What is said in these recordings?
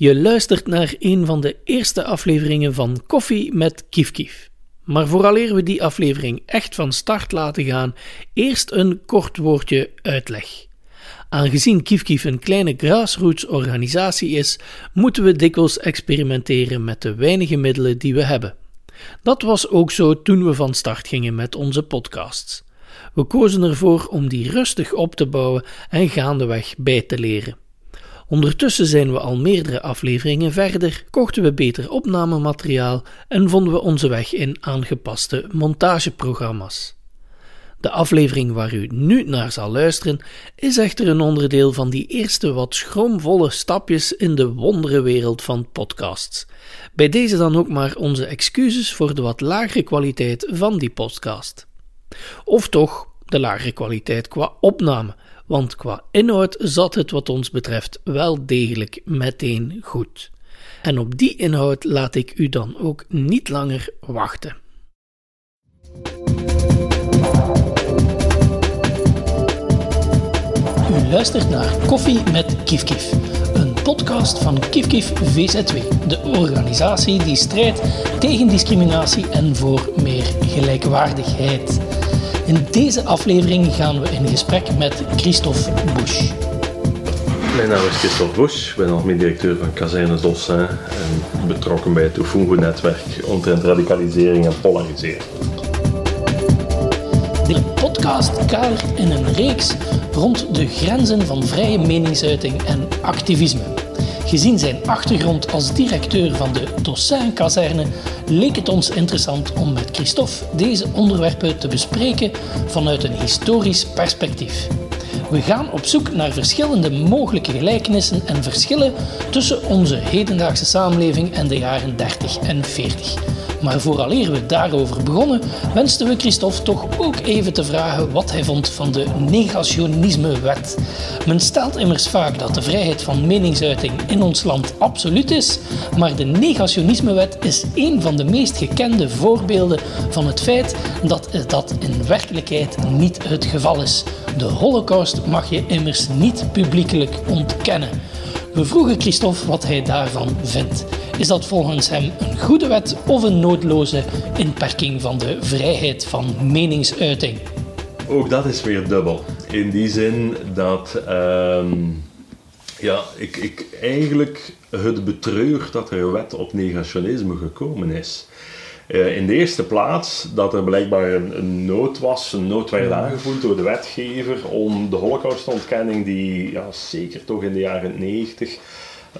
Je luistert naar een van de eerste afleveringen van Koffie met Kief. Maar vooraleer we die aflevering echt van start laten gaan, eerst een kort woordje uitleg. Aangezien Kief een kleine grassroots organisatie is, moeten we dikwijls experimenteren met de weinige middelen die we hebben. Dat was ook zo toen we van start gingen met onze podcasts. We kozen ervoor om die rustig op te bouwen en gaandeweg bij te leren. Ondertussen zijn we al meerdere afleveringen verder, kochten we beter opnamemateriaal en vonden we onze weg in aangepaste montageprogramma's. De aflevering waar u nu naar zal luisteren is echter een onderdeel van die eerste wat schroomvolle stapjes in de wonderenwereld van podcasts. Bij deze dan ook maar onze excuses voor de wat lagere kwaliteit van die podcast. Of toch de lagere kwaliteit qua opname, want qua inhoud zat het wat ons betreft wel degelijk meteen goed. En op die inhoud laat ik u dan ook niet langer wachten. U luistert naar Koffie met Kief, een podcast van Kief VZW, de organisatie die strijdt tegen discriminatie en voor meer gelijkwaardigheid. In deze aflevering gaan we in gesprek met Christophe Busch. Mijn naam is Christophe Busch, ik ben algemeen directeur van Kazerne Dossin en betrokken bij het Ofungo-netwerk omtrent radicalisering en polarisering. De podcast kadert in een reeks rond de grenzen van vrije meningsuiting en activisme. Gezien zijn achtergrond als directeur van de Tossin-kazerne leek het ons interessant om met Christophe deze onderwerpen te bespreken vanuit een historisch perspectief. We gaan op zoek naar verschillende mogelijke gelijkenissen en verschillen tussen onze hedendaagse samenleving en de jaren 30 en 40. Maar vooraleer we daarover begonnen, wensten we Christophe toch ook even te vragen wat hij vond van de negationismewet. Men stelt immers vaak dat de vrijheid van meningsuiting in ons land absoluut is, maar de negationismewet is een van de meest gekende voorbeelden van het feit dat dat in werkelijkheid niet het geval is. De holocaust mag je immers niet publiekelijk ontkennen. We vroegen Christophe wat hij daarvan vindt. Is dat volgens hem een goede wet of een noodloze inperking van de vrijheid van meningsuiting? Ook dat is weer dubbel. In die zin dat ehm, ja, ik, ik eigenlijk het betreur dat er een wet op negationisme gekomen is. Uh, in de eerste plaats dat er blijkbaar een, een, nood was, een nood werd aangevoeld door de wetgever om de holocaustontkenning, die ja, zeker toch in de jaren 90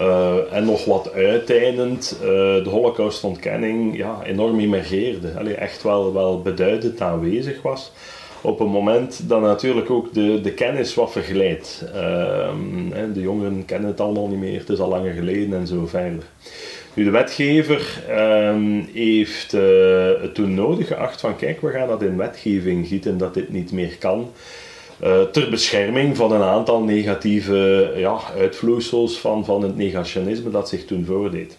uh, en nog wat uiteindend uh, de holocaustontkenning ja, enorm emergeerde. Allee, echt wel, wel beduidend aanwezig was. Op een moment dat natuurlijk ook de, de kennis wat verglijdt. Ehm, de jongeren kennen het allemaal niet meer, het is al langer geleden en zo verder. De wetgever um, heeft uh, het toen nodig geacht van kijk, we gaan dat in wetgeving gieten dat dit niet meer kan. Uh, ter bescherming van een aantal negatieve ja, uitvloeisels van, van het negationisme dat zich toen voordeed.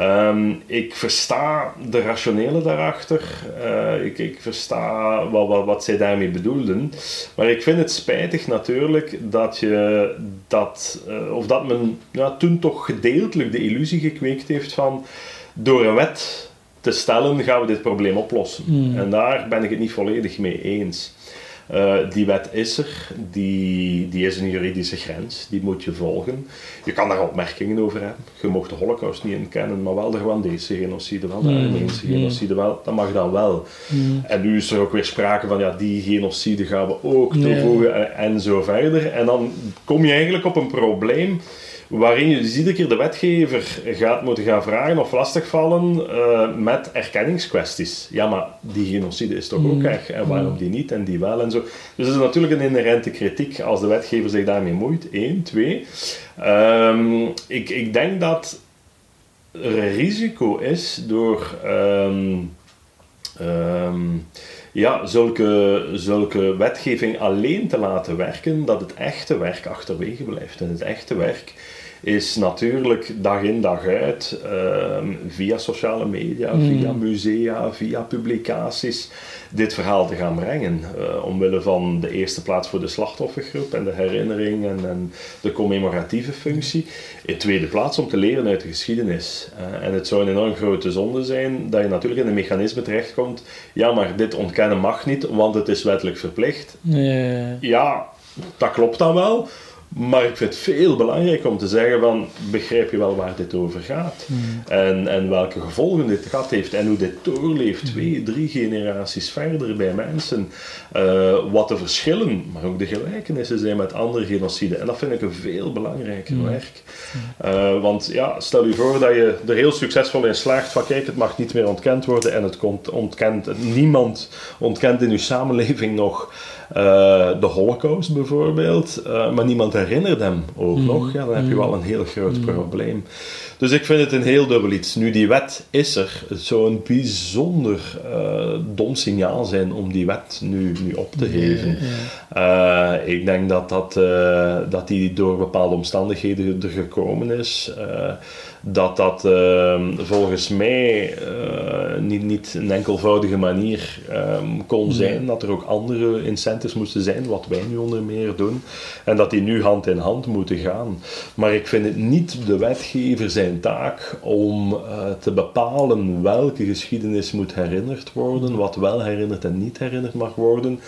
Um, ik versta de rationele daarachter. Uh, ik, ik, versta wat, wat, wat, zij daarmee bedoelden. Maar ik vind het spijtig natuurlijk dat, je dat, uh, of dat men ja, toen toch gedeeltelijk de illusie gekweekt heeft van door een wet te stellen gaan we dit probleem oplossen. Mm. En daar ben ik het niet volledig mee eens. Uh, die wet is er, die, die is een juridische grens, die moet je volgen. Je kan daar opmerkingen over hebben. Je mocht de holocaust niet inkennen, maar wel de Rwandese genocide wel, de mm. Armeense genocide wel, dat mag dan wel. Mm. En nu is er ook weer sprake van, ja, die genocide gaan we ook toevoegen en, en zo verder. En dan kom je eigenlijk op een probleem waarin je dus iedere keer de wetgever gaat moeten gaan vragen of lastigvallen uh, met erkenningskwesties. Ja, maar die genocide is toch ook mm. erg en waarom mm. die niet en die wel en zo. Dus dat is natuurlijk een inherente kritiek als de wetgever zich daarmee moeit. Eén, twee. Um, ik, ik denk dat er een risico is door. Um, um, ja, zulke, zulke wetgeving alleen te laten werken, dat het echte werk achterwege blijft. En het echte werk is natuurlijk dag in dag uit ehm, via sociale media, Mm. via musea, via publicaties dit verhaal te gaan brengen. Eh, omwille van de eerste plaats voor de slachtoffergroep en de herinnering en, en de commemoratieve functie. In tweede plaats om te leren uit de geschiedenis. Eh, en het zou een enorm grote zonde zijn dat je natuurlijk in een mechanisme terechtkomt. Ja, maar dit ontkennen mag niet, want het is wettelijk verplicht. Ja, dat klopt dan wel. Maar ik vind het veel belangrijker om te zeggen van, begrijp je wel waar dit over gaat? En, en welke gevolgen dit gehad heeft en hoe dit doorleeft twee, drie generaties verder bij mensen. Eh, wat de verschillen, maar ook de gelijkenissen zijn met andere genociden. En dat vind ik een veel belangrijker werk. Eh, want ja, stel je voor dat je er heel succesvol in slaagt van kijk, het mag niet meer ontkend worden en het komt, ontkent, niemand ontkent in uw samenleving nog de holocaust bijvoorbeeld, eh, maar niemand herinnert hem ook nog, ja, dan heb je wel een heel groot probleem. Dus ik vind het een heel dubbel iets. Nu, die wet is er. Het zou een bijzonder eh, dom signaal zijn om die wet nu, nu op te. Eh, ik denk dat, dat, eh, dat die door bepaalde omstandigheden er gekomen is. Dat dat eh, volgens mij eh, niet, niet een enkelvoudige manier eh, kon zijn. Dat er ook andere incentives moesten zijn, wat wij nu onder meer doen. En dat die nu hand in hand moeten gaan. Maar ik vind het niet de wetgever zijn taak om eh, te bepalen welke geschiedenis moet herinnerd worden, wat wel herinnerd en niet herinnerd mag worden.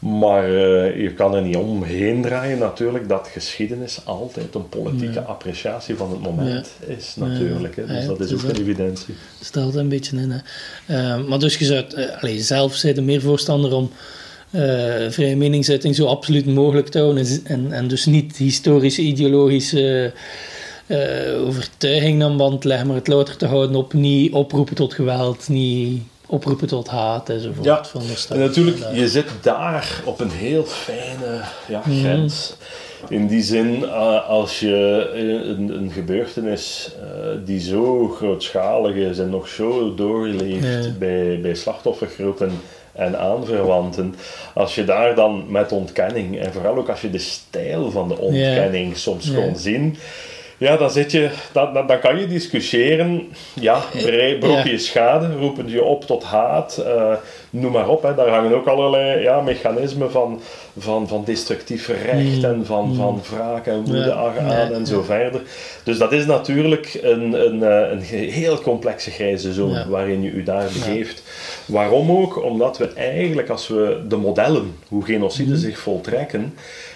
Maar eh, je kan er niet omheen draaien natuurlijk dat geschiedenis altijd een politieke appreciatie van het moment is natuurlijk. Hè. Dus Ja, dat is ook een evidentie. stelt een beetje in. Hè. Eh, maar dus je zou, eh, allee, zelf zijn er meer voorstander om vrije meningsuiting zo absoluut mogelijk te houden en, en, dus niet historische, ideologische overtuiging aan band leggen, maar het louter te houden op niet oproepen tot geweld, niet oproepen tot haat enzovoort. Ja, Van de stad. En natuurlijk, Ja. je zit daar op een heel fijne ja, grens. In die zin, eh, als je eh, een, een gebeurtenis eh, die zo grootschalig is en nog zo doorleeft bij, bij slachtoffergroepen en aanverwanten, als je daar dan met ontkenning, en vooral ook als je de stijl van de ontkenning soms Ja. kon zien, ja, dan, zit je, dan, dan, dan kan je discussiëren. Ja, brei- brok je Ja. schade, roepen je op tot haat, eh, noem maar op. Hè. Daar hangen ook allerlei ja, mechanismen van, van, van destructief recht en van, van wraak en woede Ja. aan en zo verder. Dus dat is natuurlijk een, een, eh, een heel complexe grijze zone Ja. waarin je u daar begeeft. Waarom ook? Omdat we eigenlijk, als we de modellen, hoe genocide zich voltrekken,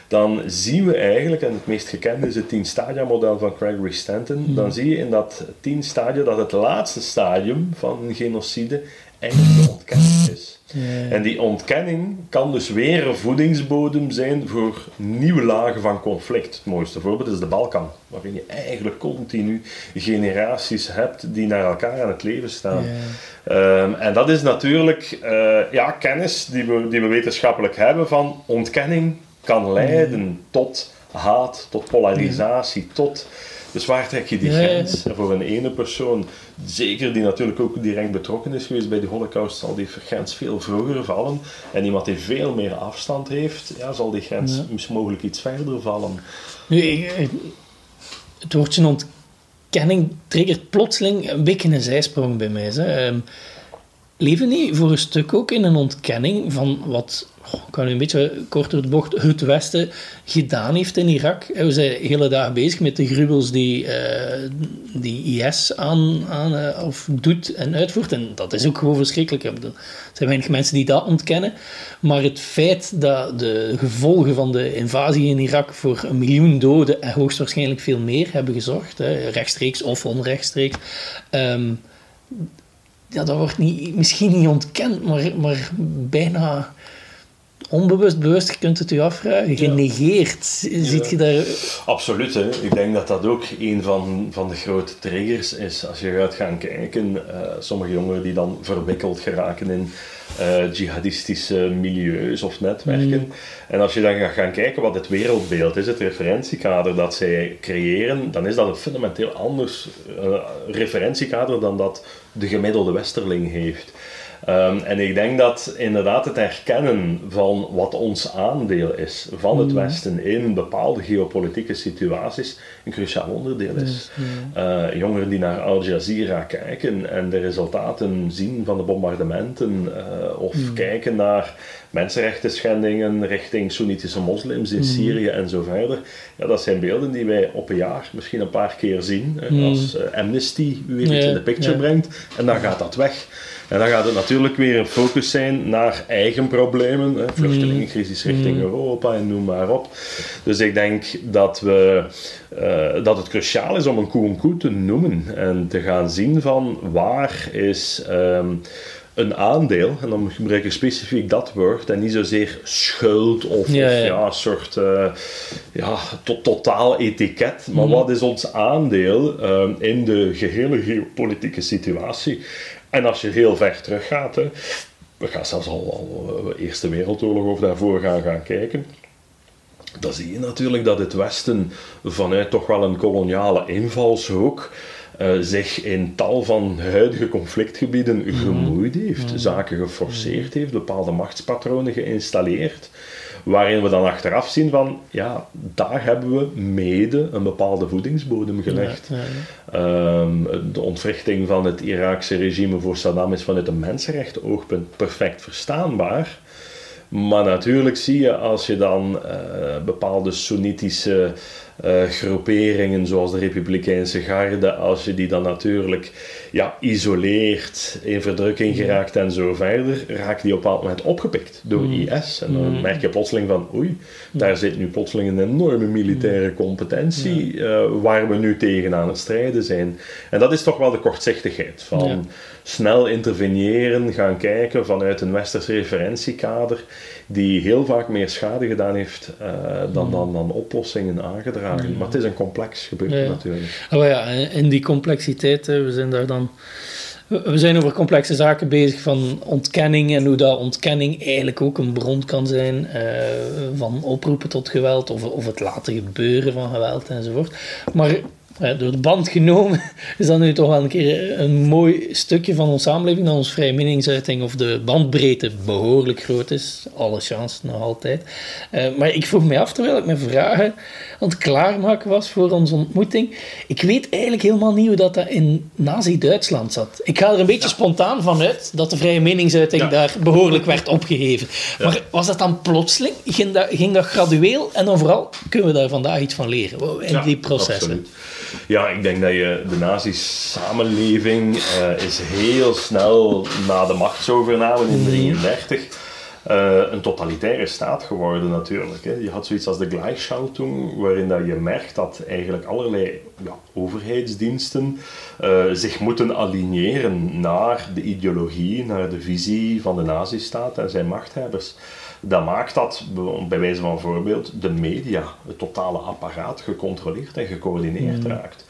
dan zien we eigenlijk, en het meest gekende is het 10 stadia model van Gregory Stanton, dan zie je in dat 10 stadia dat het laatste stadium van een genocide eigenlijk de ontkenning is. En die ontkenning kan dus weer een voedingsbodem zijn voor nieuwe lagen van conflict. Het mooiste voorbeeld is de Balkan, waarin je eigenlijk continu generaties hebt die naar elkaar aan het leven staan. Ehm, en dat is natuurlijk eh, ja, kennis die we, die we wetenschappelijk hebben van ontkenning kan leiden tot haat, tot polarisatie, tot... Dus waar trek je die grens? En voor een ene persoon, zeker die natuurlijk ook direct betrokken is geweest bij de holocaust, zal die grens veel vroeger vallen. En iemand die veel meer afstand heeft, ja, zal die grens misschien mogelijk iets verder vallen. Nu, het woordje ontkenning triggert plotseling een beetje een zijsprong bij mij. Hè. Ehm, leven die voor een stuk ook in een ontkenning van wat, ik kan nu een beetje kort door de bocht, het Westen gedaan heeft in Irak? We zijn de hele dag bezig met de gruwels die, eh, die IS aan, aan, eh, of doet en uitvoert. En dat is ook gewoon verschrikkelijk. Er zijn weinig mensen die dat ontkennen. Maar het feit dat de gevolgen van de invasie in Irak voor een miljoen doden en hoogstwaarschijnlijk veel meer hebben gezorgd, hè, rechtstreeks of onrechtstreeks, ehm, ja, dat wordt niet, misschien niet ontkend, maar, maar bijna onbewust, bewust, je kunt het u afvragen, genegeerd. Ziet je daar... Absoluut. Hè. Ik denk dat dat ook een van, van de grote triggers is. Als je gaat gaan kijken, eh, sommige jongeren die dan verwikkeld geraken in eh, jihadistische milieus of netwerken. En als je dan gaat gaan kijken wat het wereldbeeld is, het referentiekader dat zij creëren, dan is dat een fundamenteel anders eh, referentiekader dan dat de gemiddelde westerling heeft. Ehm, en ik denk dat inderdaad het herkennen van wat ons aandeel is van het Westen in bepaalde geopolitieke situaties een cruciaal onderdeel is. Eh, jongeren die naar Al Jazeera kijken en de resultaten zien van de bombardementen uh, of kijken naar mensenrechten schendingen richting Soenitische moslims in Syrië en zo verder. Ja, dat zijn beelden die wij op een jaar misschien een paar keer zien. Als uh, Amnesty weer iets in de picture brengt en dan gaat dat weg. En dan gaat het natuurlijk weer een focus zijn naar eigen problemen, hè, vluchtelingencrisis richting Europa en noem maar op. Dus ik denk dat, we, uh, dat het cruciaal is om een koe een koe te noemen en te gaan zien van waar is. Um, een aandeel, en dan gebruik ik specifiek dat woord, en niet zozeer schuld of, ja, ja. of ja, een soort uh, ja, to totaal etiket, maar mm. wat is ons aandeel uh, in de gehele geopolitieke situatie? En als je heel ver teruggaat, hè, we gaan zelfs al, al de Eerste Wereldoorlog of daarvoor gaan, gaan kijken, dan zie je natuurlijk dat het Westen vanuit toch wel een koloniale invalshoek uh, zich in tal van huidige conflictgebieden mhm. gemoeid heeft, mm. zaken geforceerd heeft, bepaalde machtspatronen geïnstalleerd, waarin we dan achteraf zien van, ja, daar hebben we mede een bepaalde voedingsbodem gelegd. Ja, ja, um, de ontwrichting van het Iraakse regime voor Saddam is vanuit een mensenrechten oogpunt perfect verstaanbaar. Maar natuurlijk zie je als je dan uh, bepaalde Soenitische uh, groeperingen zoals de Republikeinse Garde, als je die dan natuurlijk ja, isoleert, in verdrukking geraakt en zo verder, raakt die op een bepaald moment opgepikt door mm. IS. En dan mm. merk je plotseling van, oei, daar zit nu plotseling een enorme militaire mm. competentie uh, waar we nu tegen aan het strijden zijn. En dat is toch wel de kortzichtigheid van ja. snel interveneren, gaan kijken vanuit een westers referentiekader die heel vaak meer schade gedaan heeft uh, dan, dan, dan oplossingen aangedragen. Maar het is een complex gebeuren ja. natuurlijk. Oh ja, in die complexiteit, we zijn daar dan we zijn over complexe zaken bezig van ontkenning en hoe dat ontkenning eigenlijk ook een bron kan zijn uh, van oproepen tot geweld of, of het laten gebeuren van geweld enzovoort. Maar door de band genomen is dat nu toch wel een keer een mooi stukje van onze samenleving dat onze vrije meningsuiting of de bandbreedte behoorlijk groot is. Alle chance nog altijd. Uh, maar ik vroeg me af, terwijl ik mijn vragen aan het klaarmaken was voor onze ontmoeting. Ik weet eigenlijk helemaal niet hoe dat, dat in Nazi-Duitsland zat. Ik ga er een beetje ja. spontaan van uit dat de vrije meningsuiting ja. daar behoorlijk werd opgeheven. Ja. Maar was dat dan plotseling? Ging dat, ging dat gradueel? En dan vooral, kunnen we daar vandaag iets van leren in die processen? Absoluut. Ja, ik denk dat je de nazi-samenleving uh, is heel snel na de machtsovername in 1933 uh, een totalitaire staat geworden natuurlijk. Hè. Je had zoiets als de Gleichschaltung, waarin dat je merkt dat eigenlijk allerlei ja, overheidsdiensten uh, zich moeten aligneren naar de ideologie, naar de visie van de nazistaat en zijn machthebbers dat maakt dat, bij wijze van voorbeeld, de media, het totale apparaat, gecontroleerd en gecoördineerd mm. raakt.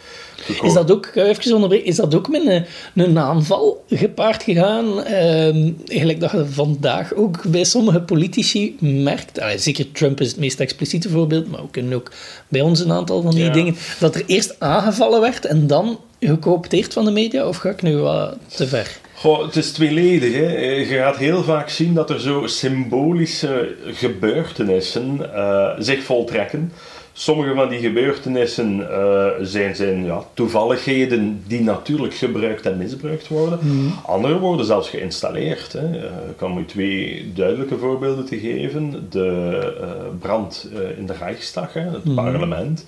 Is dat ook, even onderbreken, is dat ook met een, een aanval gepaard gegaan? Eigenlijk dat je vandaag ook bij sommige politici merkt, ah, zeker Trump is het meest expliciete voorbeeld, maar we kunnen ook bij ons een aantal van die ja. dingen, dat er eerst aangevallen werd en dan gecoopteerd van de media, of ga ik nu wat te ver? Goh, het is tweeledig. Hè. Je gaat heel vaak zien dat er zo symbolische gebeurtenissen uh, zich voltrekken. Sommige van die gebeurtenissen uh, zijn, zijn ja, toevalligheden die natuurlijk gebruikt en misbruikt worden. Mm. Andere worden zelfs geïnstalleerd. Hè. Uh, ik kan u twee duidelijke voorbeelden te geven. De brand in de Reichstag, hè, het mm. parlement.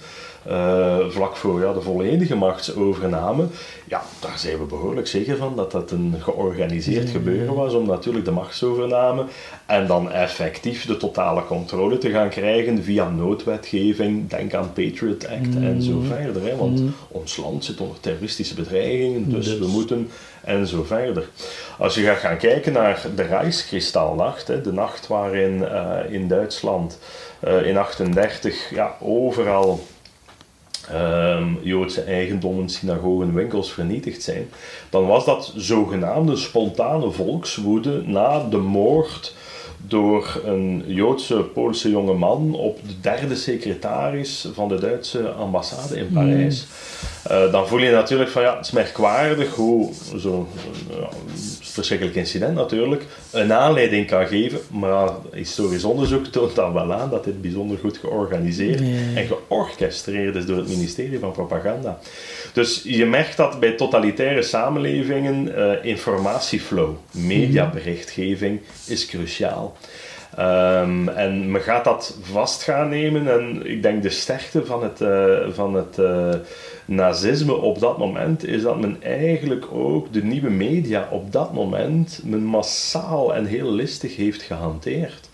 Uh, vlak voor ja, de volledige machtsovername. Ja, daar zijn we behoorlijk zeker van dat dat een georganiseerd gebeuren was om natuurlijk de machtsovername en dan effectief de totale controle te gaan krijgen via noodwetgeving, denk aan Patriot Act mm. en zo verder. Hè, want mm. ons land zit onder terroristische bedreigingen, dus, dus, we moeten en zo verder. Als je gaat gaan kijken naar de Rijkskristalnacht, hè, de nacht waarin uh, in Duitsland uh, in 38 ja, overal um, Joodse eigendommen, synagogen, winkels vernietigd zijn, dan was dat zogenaamde spontane volkswoede na de moord door een Joodse, Poolse jonge man op de derde secretaris van de Duitse ambassade in Parijs. Uh, dan voel je natuurlijk van ja, het is merkwaardig hoe zo'n uh, verschrikkelijk incident natuurlijk een aanleiding kan geven, maar historisch onderzoek toont dan wel aan dat dit bijzonder goed georganiseerd en georchestreerd is door het ministerie van Propaganda. Dus je merkt dat bij totalitaire samenlevingen uh, informatieflow, mediaberichtgeving is cruciaal. Um, en men gaat dat vast gaan nemen en ik denk de sterkte van het, uh, van het uh, nazisme op dat moment is dat men eigenlijk ook de nieuwe media op dat moment men massaal en heel listig heeft gehanteerd.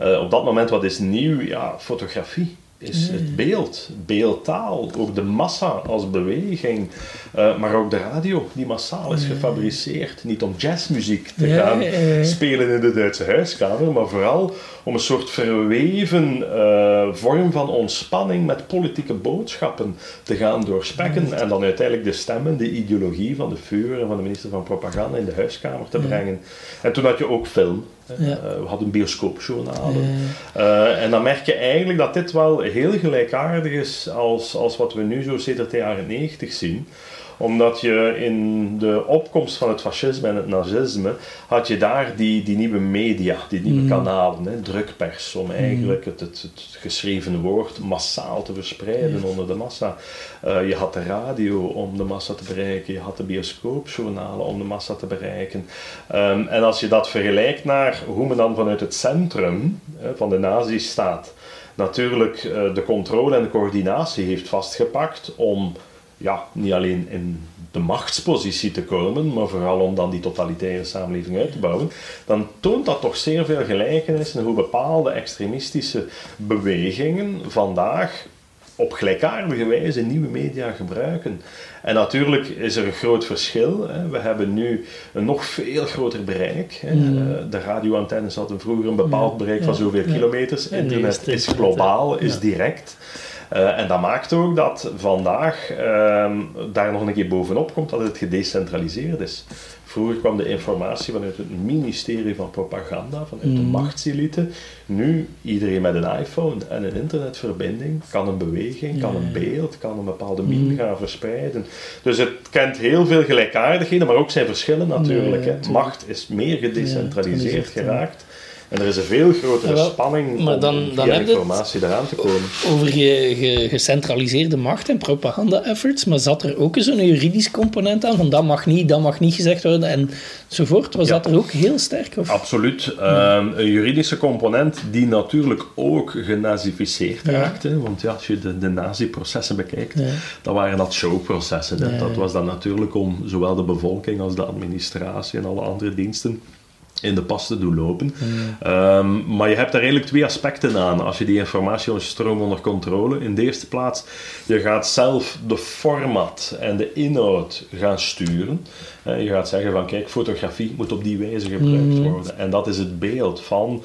Uh, op dat moment wat is nieuw? Ja, fotografie is het beeld, beeldtaal, ook de massa als beweging, uh, maar ook de radio. Die massaal is gefabriceerd. Niet om jazzmuziek te gaan spelen in de Duitse huiskamer, maar vooral om een soort verweven uh, vorm van ontspanning met politieke boodschappen te gaan doorspekken en dan uiteindelijk de stemmen, de ideologie van de Führer en van de minister van Propaganda in de huiskamer te brengen. En toen had je ook film. Ja. Uh, we hadden bioscoopjournalen. Uh, en dan merk je eigenlijk dat dit wel heel gelijkaardig is als, als wat we nu zo sinds de jaren 90 zien omdat je in de opkomst van het fascisme en het nazisme had je daar die, die nieuwe media, die nieuwe mm. kanalen, hè, drukpers, om eigenlijk het, het, het, geschreven woord massaal te verspreiden onder de massa. Uh, je had de radio om de massa te bereiken, je had de bioscoopjournalen om de massa te bereiken. Um, en als je dat vergelijkt naar hoe men dan vanuit het centrum uh, van de nazistaat natuurlijk uh, de controle en de coördinatie heeft vastgepakt om ja, niet alleen in de machtspositie te komen, maar vooral om dan die totalitaire samenleving uit te bouwen, dan toont dat toch zeer veel gelijkenissen hoe bepaalde extremistische bewegingen vandaag op gelijkaardige wijze nieuwe media gebruiken. En natuurlijk is er een groot verschil. Hè. We hebben nu een nog veel groter bereik. Hè. Mm. Eh, de radioantennes hadden vroeger een bepaald bereik van zoveel kilometers. Internet is globaal, is direct. Uh, en dat maakt ook dat vandaag uh, daar nog een keer bovenop komt dat het gedecentraliseerd is. Vroeger kwam de informatie vanuit het ministerie van propaganda, vanuit de mhm. machtselite. Nu, iedereen met een iPhone en een internetverbinding kan een beweging, kan een beeld, kan een bepaalde meme mhm. gaan verspreiden. Dus het kent heel veel gelijkaardigheden, maar ook zijn verschillen natuurlijk. Macht is meer gedecentraliseerd geraakt. En er is een veel grotere spanning maar dan, om dan informatie eraan te komen. Over ge, gecentraliseerde macht en propaganda-efforts, maar zat er ook zo'n juridisch component aan, van dat mag niet, dat mag niet gezegd worden enzovoort? Was dat er ook heel sterk? Of? Absoluut. Ehm, een juridische component die natuurlijk ook genazificeerd raakte, want ja, als je de, de nazi-processen bekijkt, dan waren dat showprocessen. Dat was dan natuurlijk om zowel de bevolking als de administratie en alle andere diensten in de pas te doen lopen. Um, maar je hebt daar eigenlijk twee aspecten aan als je die informatiestroom onder controle. In de eerste plaats, je gaat zelf de format en de inhoud gaan sturen. Je gaat zeggen van kijk, fotografie moet op die wijze gebruikt mm. worden. En dat is het beeld van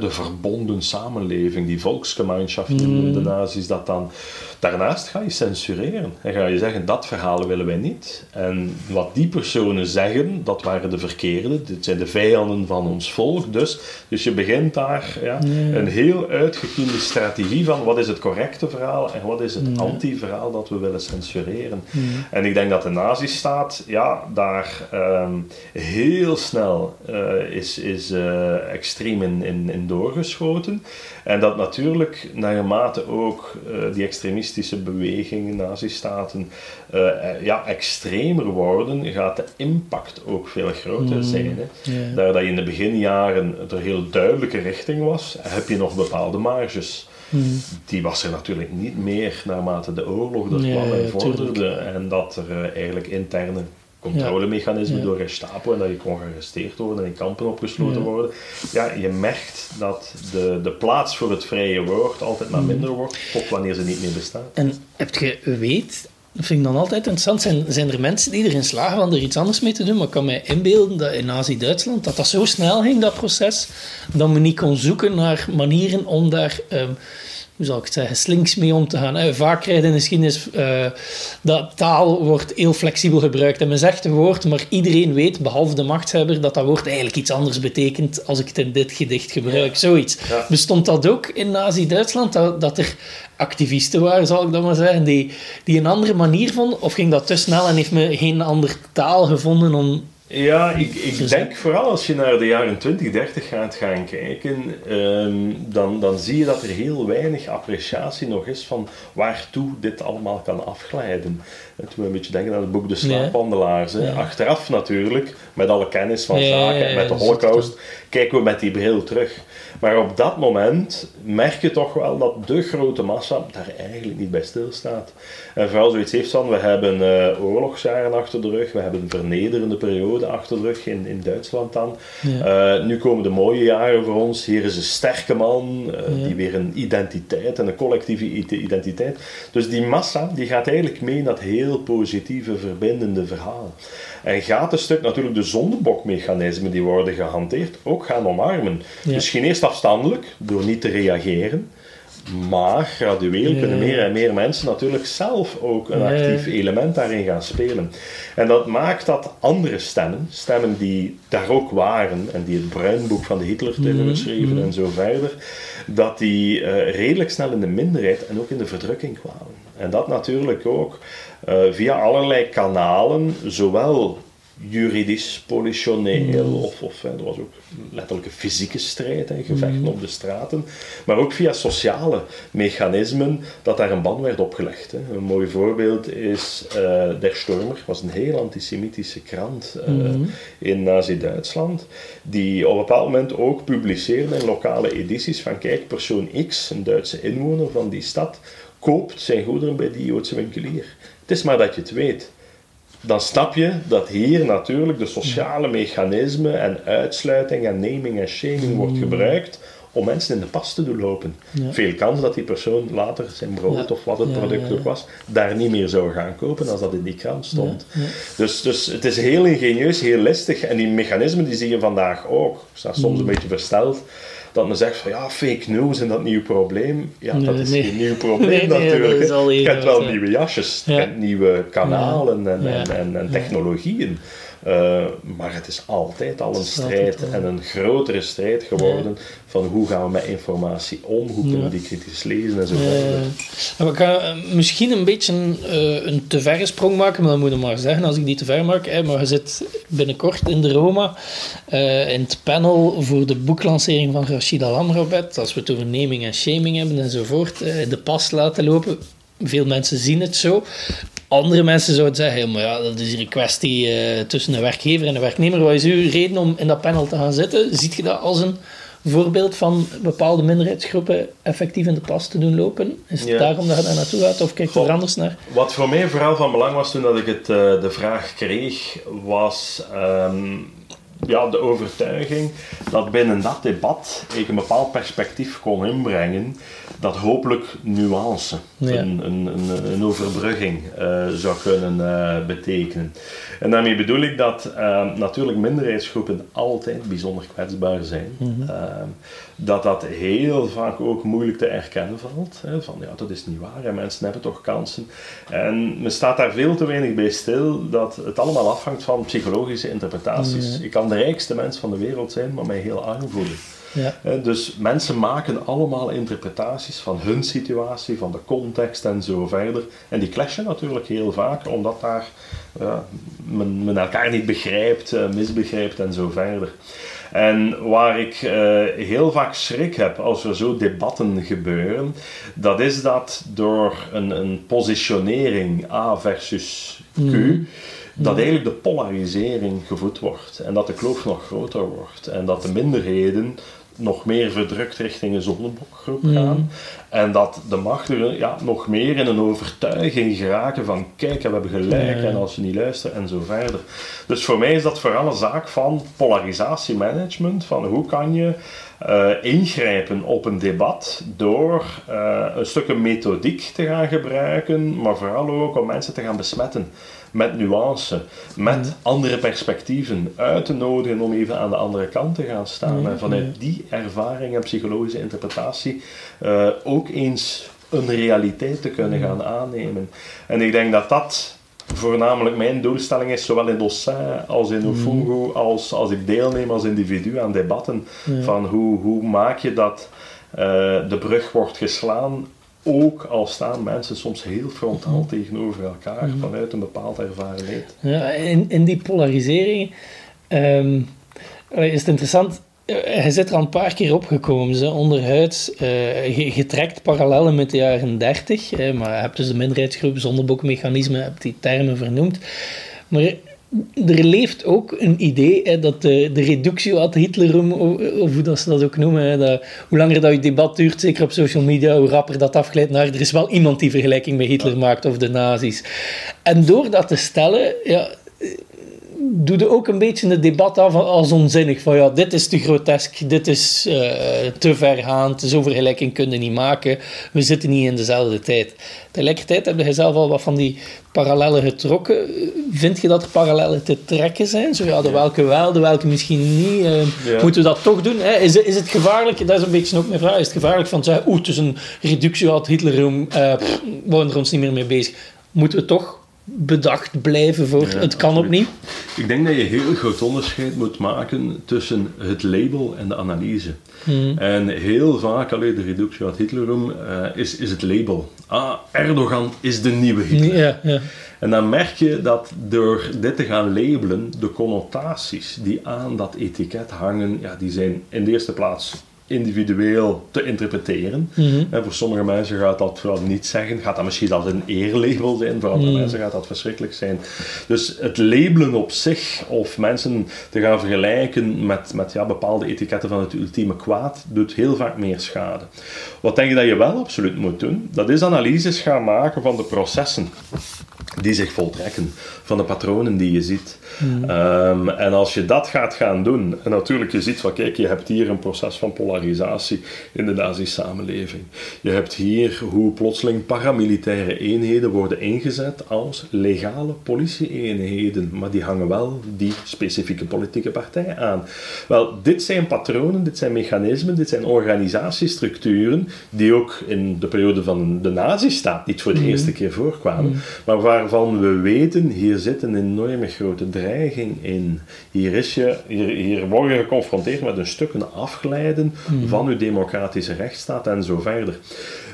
de verbonden samenleving, die volksgemeenschap mm. de nazi's dat dan. Daarnaast ga je censureren. En ga je zeggen, dat verhaal willen wij niet. En wat die personen zeggen, dat waren de verkeerde. Dit zijn de vijanden van ons volk. Dus, dus je begint daar ja, een heel uitgekiende strategie van wat is het correcte verhaal en wat is het anti-verhaal dat we willen censureren. En ik denk dat de nazistaat ja, daar Ehm, heel snel uh, is, is uh, extreem in, in, in, doorgeschoten. En dat natuurlijk, naarmate ook uh, die extremistische bewegingen, nazistaten, ja, extremer worden, gaat de impact ook veel groter mm. zijn. Hè? Daar dat je in de beginjaren er heel duidelijke richting was, heb je nog bepaalde marges. Mm. Die was er natuurlijk niet meer naarmate de oorlog er kwam en vorderde. En dat er eigenlijk interne controlemechanisme ja. door Gestapo en dat je kon gearresteerd worden en in kampen opgesloten worden. Ja, je merkt dat de, de plaats voor het vrije woord altijd maar minder wordt, tot wanneer ze niet meer bestaan. En heb je weet, dat vind ik dan altijd interessant, zijn, zijn er mensen die erin slagen om er iets anders mee te doen, maar ik kan mij inbeelden dat in Nazi-Duitsland, dat dat zo snel ging, dat proces, dat men niet kon zoeken naar manieren om daar... Um, hoe zal ik het zeggen, slinks mee om te gaan. Vaak krijg je in de geschiedenis uh, dat taal wordt heel flexibel gebruikt. En men zegt een woord, maar iedereen weet, behalve de machtshebber, dat dat woord eigenlijk iets anders betekent als ik het in dit gedicht gebruik. Zoiets. Bestond dat ook in Nazi-Duitsland, dat, dat er activisten waren, zal ik dan maar zeggen, die, die een andere manier vonden? Of ging dat te snel en heeft men geen andere taal gevonden om ja, ik, ik denk vooral als je naar de jaren 20, 30 gaat gaan kijken, ehm, dan, dan zie je dat er heel weinig appreciatie nog is van waartoe dit allemaal kan afglijden. En toen we een beetje denken aan het boek De Slaapwandelaars. Achteraf natuurlijk, met alle kennis van zaken, met de holocaust, kijken we met die bril terug. Maar op dat moment merk je toch wel dat de grote massa daar eigenlijk niet bij stilstaat. En vooral zoiets heeft van, we hebben uh, oorlogsjaren achter de rug, we hebben een vernederende periode achter de rug in, in Duitsland dan. Eh, nu komen de mooie jaren voor ons. Hier is een sterke man, uh, die weer een identiteit en een collectieve identiteit. Dus die massa die gaat eigenlijk mee in dat heel positieve, verbindende verhaal. En gaat een stuk natuurlijk de zondebokmechanismen die worden gehanteerd ook gaan omarmen. Misschien eerst afstandelijk, door niet te reageren. Maar gradueel kunnen meer en meer mensen natuurlijk zelf ook een actief element daarin gaan spelen. En dat maakt dat andere stemmen, stemmen die daar ook waren en die het bruinboek van de Hitler hebben mhm, geschreven mhm. en zo verder, dat die uh, redelijk snel in de minderheid en ook in de verdrukking kwamen. En dat natuurlijk ook uh, via allerlei kanalen, zowel juridisch, politioneel, mm. of, of er was ook letterlijk een fysieke strijd en gevechten mm. op de straten, maar ook via sociale mechanismen dat daar een ban werd opgelegd. Hè. Een mooi voorbeeld is uh, Der Stormer, was een heel antisemitische krant uh, in Nazi-Duitsland, die op een bepaald moment ook publiceerde in lokale edities van kijk, persoon X, een Duitse inwoner van die stad, koopt zijn goederen bij die Joodse winkelier. Het is maar dat je het weet dan snap je dat hier natuurlijk de sociale mechanismen en uitsluiting en naming en shaming wordt mm. gebruikt om mensen in de pas te doen lopen. Veel kans dat die persoon later zijn brood of wat het product ook was, daar niet meer zou gaan kopen als dat in die krant stond. Dus, dus het is heel ingenieus, heel listig en die mechanismen die zie je vandaag ook. Ik sta soms een mm. beetje versteld dat men zegt van ja, fake news en dat nieuw probleem. Ja, dat is geen nieuw probleem natuurlijk. je kent wel nieuwe jasjes, je kent nieuwe kanalen en, en, en, technologieën. Uh, maar het is altijd al een strijd en een grotere strijd geworden van hoe gaan we met informatie om, hoe kunnen we die kritisch lezen en zo verder. we gaan eh, misschien een beetje een, uh, een te verre sprong maken, maar dan moet je maar zeggen als ik die te ver maak. Hè, maar je zit binnenkort in de Roma uh, in het panel voor de boeklancering van Rashida Lamrobet, als we het over naming en shaming hebben enzovoort, de pas laten lopen. Veel mensen zien het zo. Andere mensen zouden zeggen, maar ja, dat is hier een kwestie uh, tussen een werkgever en een werknemer. Wat is uw reden om in dat panel te gaan zitten? Ziet je dat als een voorbeeld van bepaalde minderheidsgroepen effectief in de pas te doen lopen? Is het daarom dat je daar naartoe gaat of kijk je er anders naar? Wat voor mij vooral van belang was toen dat ik het, uh, de vraag kreeg, was um, ja, de overtuiging dat binnen dat debat ik een bepaald perspectief kon inbrengen dat hopelijk nuance, een, een, een, een, overbrugging uh, zou kunnen uh, betekenen. En daarmee bedoel ik dat uh, natuurlijk minderheidsgroepen altijd bijzonder kwetsbaar zijn. Mm dat dat heel vaak ook moeilijk te erkennen valt. Hè, van ja, dat is niet waar en mensen hebben toch kansen. En men staat daar veel te weinig bij stil dat het allemaal afhangt van psychologische interpretaties. Ik kan de rijkste mens van de wereld zijn, maar mij heel arm voelen. Ja. Dus mensen maken allemaal interpretaties van hun situatie, van de context en zo verder. En die clashen natuurlijk heel vaak, omdat daar men, men, elkaar niet begrijpt, eh, misbegrijpt en zo verder. En waar ik uh, heel vaak schrik heb als er zo debatten gebeuren, dat is dat door een, een positionering A versus Q. Mm dat eigenlijk de polarisering gevoed wordt en dat de kloof nog groter wordt en dat de minderheden nog meer verdrukt richting een zonnebokgroep mm. gaan. En dat de machtigen ja, nog meer in een overtuiging geraken van kijk, we hebben gelijk en als je niet luistert en zo verder. Dus voor mij is dat vooral een zaak van polarisatiemanagement, van hoe kan je uh, ingrijpen op een debat door uh, een stukje methodiek te gaan gebruiken, maar vooral ook om mensen te gaan besmetten met nuance, met andere perspectieven uit te nodigen om even aan de andere kant te gaan staan. en vanuit die ervaring en psychologische interpretatie uh, ook eens een realiteit te kunnen gaan aannemen. En ik denk dat dat voornamelijk mijn doelstelling is, zowel in Dossin als in Ofungo, als, als ik deelneem als individu aan debatten, van hoe, hoe maak je dat uh, de brug wordt geslaan ook al staan mensen soms heel frontaal tegenover elkaar mhm. vanuit een bepaald ervarenheid. Ja, in, in die polarisering um, is het interessant. Eh, hij zit er al een paar keer opgekomen, ze, onderhuids. Uh, je, trekt parallellen met de jaren 30, maar je hebt dus de minderheidsgroep, zonderboekmechanisme, hebt die termen vernoemd. Maar er leeft ook een idee hè, dat de, de reductio ad Hitlerum, of hoe dat ze dat ook noemen, hè, dat, hoe langer dat je debat duurt, zeker op social media, hoe rapper dat afgeleid naar er is wel iemand die vergelijking met Hitler maakt of de nazi's. En door dat te stellen, ja, doe je ook een beetje het debat af als onzinnig. Van ja, dit is te grotesk, dit is uh, te vergaand, zo'n vergelijking kunnen niet maken. We zitten niet in dezelfde tijd. Tegelijkertijd heb je zelf al wat van die parallellen getrokken. Vind je dat er parallellen te trekken zijn? Zo ja, de welke wel, de welke misschien niet. Uh, Moeten we dat toch doen? Hè? Is, is het gevaarlijk, dat is een beetje ook mijn vraag, is het gevaarlijk van zeggen, oeh, een reductie uit Hitler, uh, we worden er ons niet meer mee bezig. Moeten we toch bedacht blijven voor het kan opnieuw? Ik denk dat je heel groot onderscheid moet maken tussen het label en de analyse. Hmm. En heel vaak, alleen de reductie uit Hitlerum, uh, is, is het label. Ah, Erdogan is de nieuwe Hitler. Ja, ja. En dan merk je dat door dit te gaan labelen, de connotaties die aan dat etiket hangen, ja, die zijn in de eerste plaats individueel te interpreteren. Mm voor sommige mensen gaat dat vooral niet zeggen, gaat dat misschien als een eerlabel zijn, voor andere mhm. mensen gaat dat verschrikkelijk zijn. Dus het labelen op zich, of mensen te gaan vergelijken met, met ja, bepaalde etiketten van het ultieme kwaad, doet heel vaak meer schade. Wat denk je dat je wel absoluut moet doen? Dat is analyses gaan maken van de processen die zich voltrekken, van de patronen die je ziet. Ehm, en als je dat gaat gaan doen, en natuurlijk je ziet van kijk, je hebt hier een proces van polarisatie in de nazi-samenleving. Je hebt hier hoe plotseling paramilitaire eenheden worden ingezet als legale politie-eenheden, maar die hangen wel die specifieke politieke partij aan. Wel, dit zijn patronen, dit zijn mechanismen, dit zijn organisatiestructuren die ook in de periode van de nazi-staat niet voor de hmm. eerste keer voorkwamen, hmm. maar waarvan we weten, hier zit een enorme grote dreiging in. Hier, is je, hier, hier word je geconfronteerd met een stukken afglijden hmm. van uw democratische rechtsstaat en zo verder.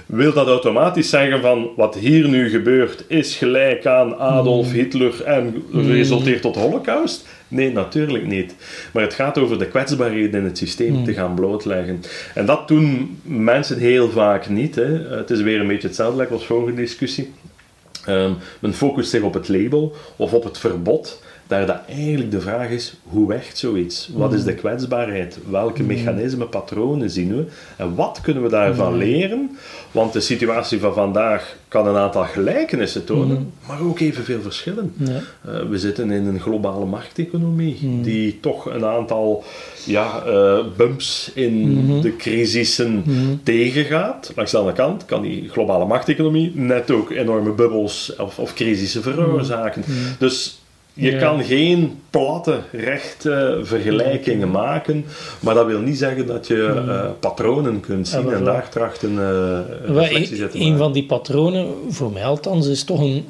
Wil dat automatisch zeggen van wat hier nu gebeurt is gelijk aan Adolf hmm. Hitler en hmm. resulteert tot holocaust? Nee, natuurlijk niet. Maar het gaat over de kwetsbaarheden in het systeem te gaan blootleggen. En dat doen mensen heel vaak niet. Hè. Het is weer een beetje hetzelfde als vorige discussie. Um, men focust zich op het label of op het verbod, daar dat eigenlijk de vraag is, hoe werkt zoiets? Wat is de mm. kwetsbaarheid? Welke mm. mechanismen, patronen zien we? En wat kunnen we daarvan mm. leren? Want de situatie van vandaag kan een aantal gelijkenissen tonen, maar ook evenveel verschillen. Ja. Uh, we zitten in een globale markteconomie, die toch een aantal ja, uh, bumps in de crisissen mm-hmm. tegengaat. Langs de andere kant kan die globale markteconomie net ook enorme bubbels of, of crisissen veroorzaken. Dus je kan geen platte, rechte vergelijkingen maken, maar dat wil niet zeggen dat je uh, patronen kunt zien en daar trachten uh, reflectie zetten. Een van die patronen, voor mij althans, is toch een,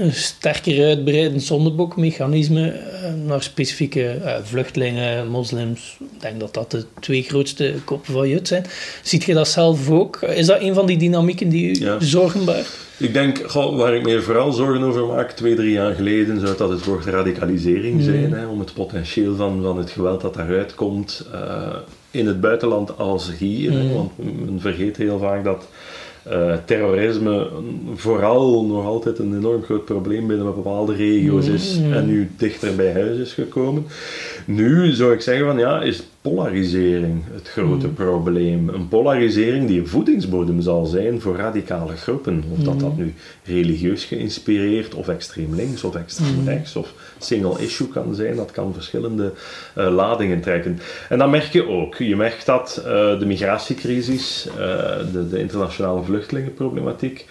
een sterker uitbreidend zondebokmechanisme uh, naar specifieke vluchtelingen, moslims. Ik denk dat dat de twee grootste koppen van Jut zijn. Ziet je dat zelf ook? Is dat een van die dynamieken die u ja. zorgen baart? Ik denk, waar ik me vooral zorgen over maak, twee, drie jaar geleden, zou dat het woord radicalisering zijn. Hè, om het potentieel van, van het geweld dat daaruit komt uh, in het buitenland als hier. Mm. want men vergeet heel vaak dat uh, terrorisme vooral nog altijd een enorm groot probleem binnen bepaalde regio's is. En nu dichter bij huis is gekomen. Nu zou ik zeggen van ja, is polarisering het grote probleem. Een polarisering die een voedingsbodem zal zijn voor radicale groepen. Of dat dat nu religieus geïnspireerd, of extreem links, of extreem rechts, of single issue kan zijn. Dat kan verschillende uh, ladingen trekken. En dan merk je ook. Je merkt dat uh, de migratiecrisis, uh, de, de, internationale vluchtelingenproblematiek,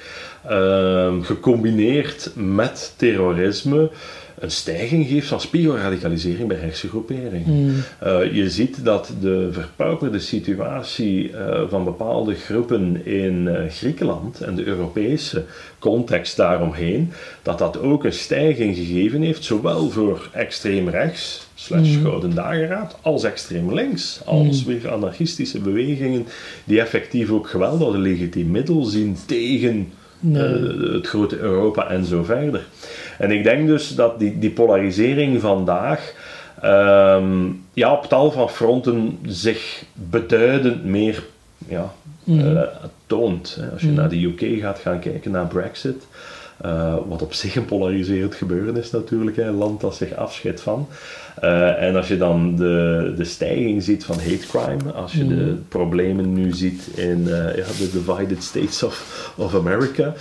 ehm, gecombineerd met terrorisme, een stijging geeft van spiegelradicalisering bij rechtse groeperingen. Hmm. Uh, je ziet dat de verpauperde situatie uh, van bepaalde groepen in uh, Griekenland en de Europese context daaromheen, dat dat ook een stijging gegeven heeft, zowel voor extreem rechts, slash Gouden Dageraad, als extreem links, als Hmm. weer anarchistische bewegingen die effectief ook geweld als een legitiem middel zien tegen Nee. eh, het grote Europa en zo verder. En ik denk dus dat die, die polarisering vandaag ehm, ja, op tal van fronten zich beduidend meer ja, Mhm. eh, toont. Als je naar de UK gaat gaan kijken, naar Brexit, eh, wat op zich een polariserend gebeuren is natuurlijk, hè, een land dat zich afscheidt van. Eh, en als je dan de, de stijging ziet van hate crime, als je de problemen nu ziet in ja, de divided states of, of America,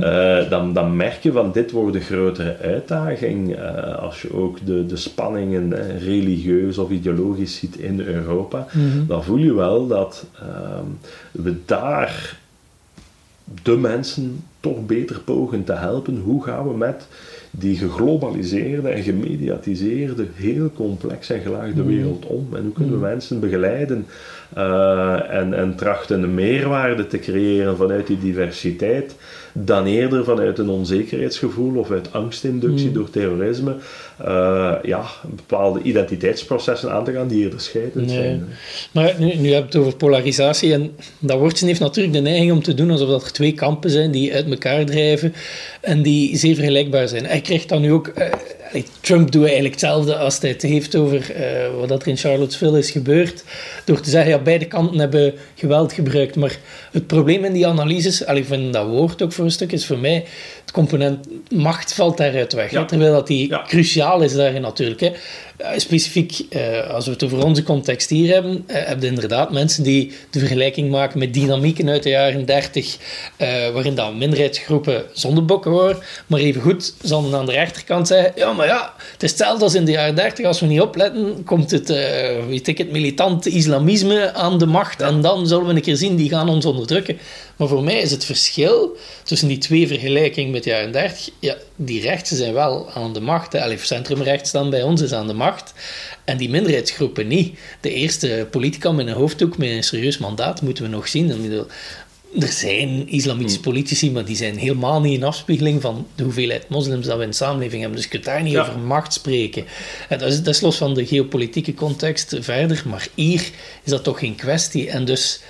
eh, dan, dan merk je van dit wordt een grotere uitdaging. als je ook de, de spanningen religieus of ideologisch ziet in Europa, dan voel je wel dat ehm, we daar de mensen toch beter pogen te helpen. Hoe gaan we met die geglobaliseerde en gemediatiseerde, heel complex en gelaagde wereld om? En hoe kunnen we mensen begeleiden eh, en, en trachten een meerwaarde te creëren vanuit die diversiteit, dan eerder vanuit een onzekerheidsgevoel of uit angstinductie door terrorisme, eh, ja, bepaalde identiteitsprocessen aan te gaan die eerder scheidend Nee. zijn. Maar nu, nu heb je het over polarisatie en dat woordje heeft natuurlijk de neiging om te doen alsof dat er twee kampen zijn die uit elkaar drijven en die zeer vergelijkbaar zijn. Hij krijgt dan nu ook... Trump doet eigenlijk hetzelfde als hij het heeft over eh, wat dat er in Charlottesville is gebeurd, door te zeggen, ja, beide kanten hebben geweld gebruikt, maar het probleem in die analyses, allee, van dat woord ook voor een stuk, is voor mij het component macht valt daaruit weg. hè. Terwijl dat die Ja. cruciaal is daarin natuurlijk. Hè. Eh, specifiek, eh, als we het over onze context hier hebben, eh, heb je inderdaad mensen die de vergelijking maken met dynamieken uit de jaren 30, eh, waarin dan minderheidsgroepen zondebokken worden. Maar evengoed zal men aan de rechterkant zeggen, ja, maar ja, het is hetzelfde als in de jaren 30. Als we niet opletten, komt het, eh weet ik het, militante islamisme aan de macht en dan zullen we een keer zien, die gaan ons onderdrukken. Maar voor mij is het verschil tussen die twee vergelijkingen met de jaren 30, ja, die rechtsen zijn wel aan de macht. Allee, centrumrechts dan bij ons is aan de macht. En die minderheidsgroepen niet. De eerste politica met een hoofddoek, met een serieus mandaat, moeten we nog zien. Er zijn islamitische politici, maar die zijn helemaal niet een afspiegeling van de hoeveelheid moslims dat we in de samenleving hebben. Dus je kunt daar niet Ja. over macht spreken. En dat, is, dat is los van de geopolitieke context verder, maar hier is dat toch geen kwestie. En dus,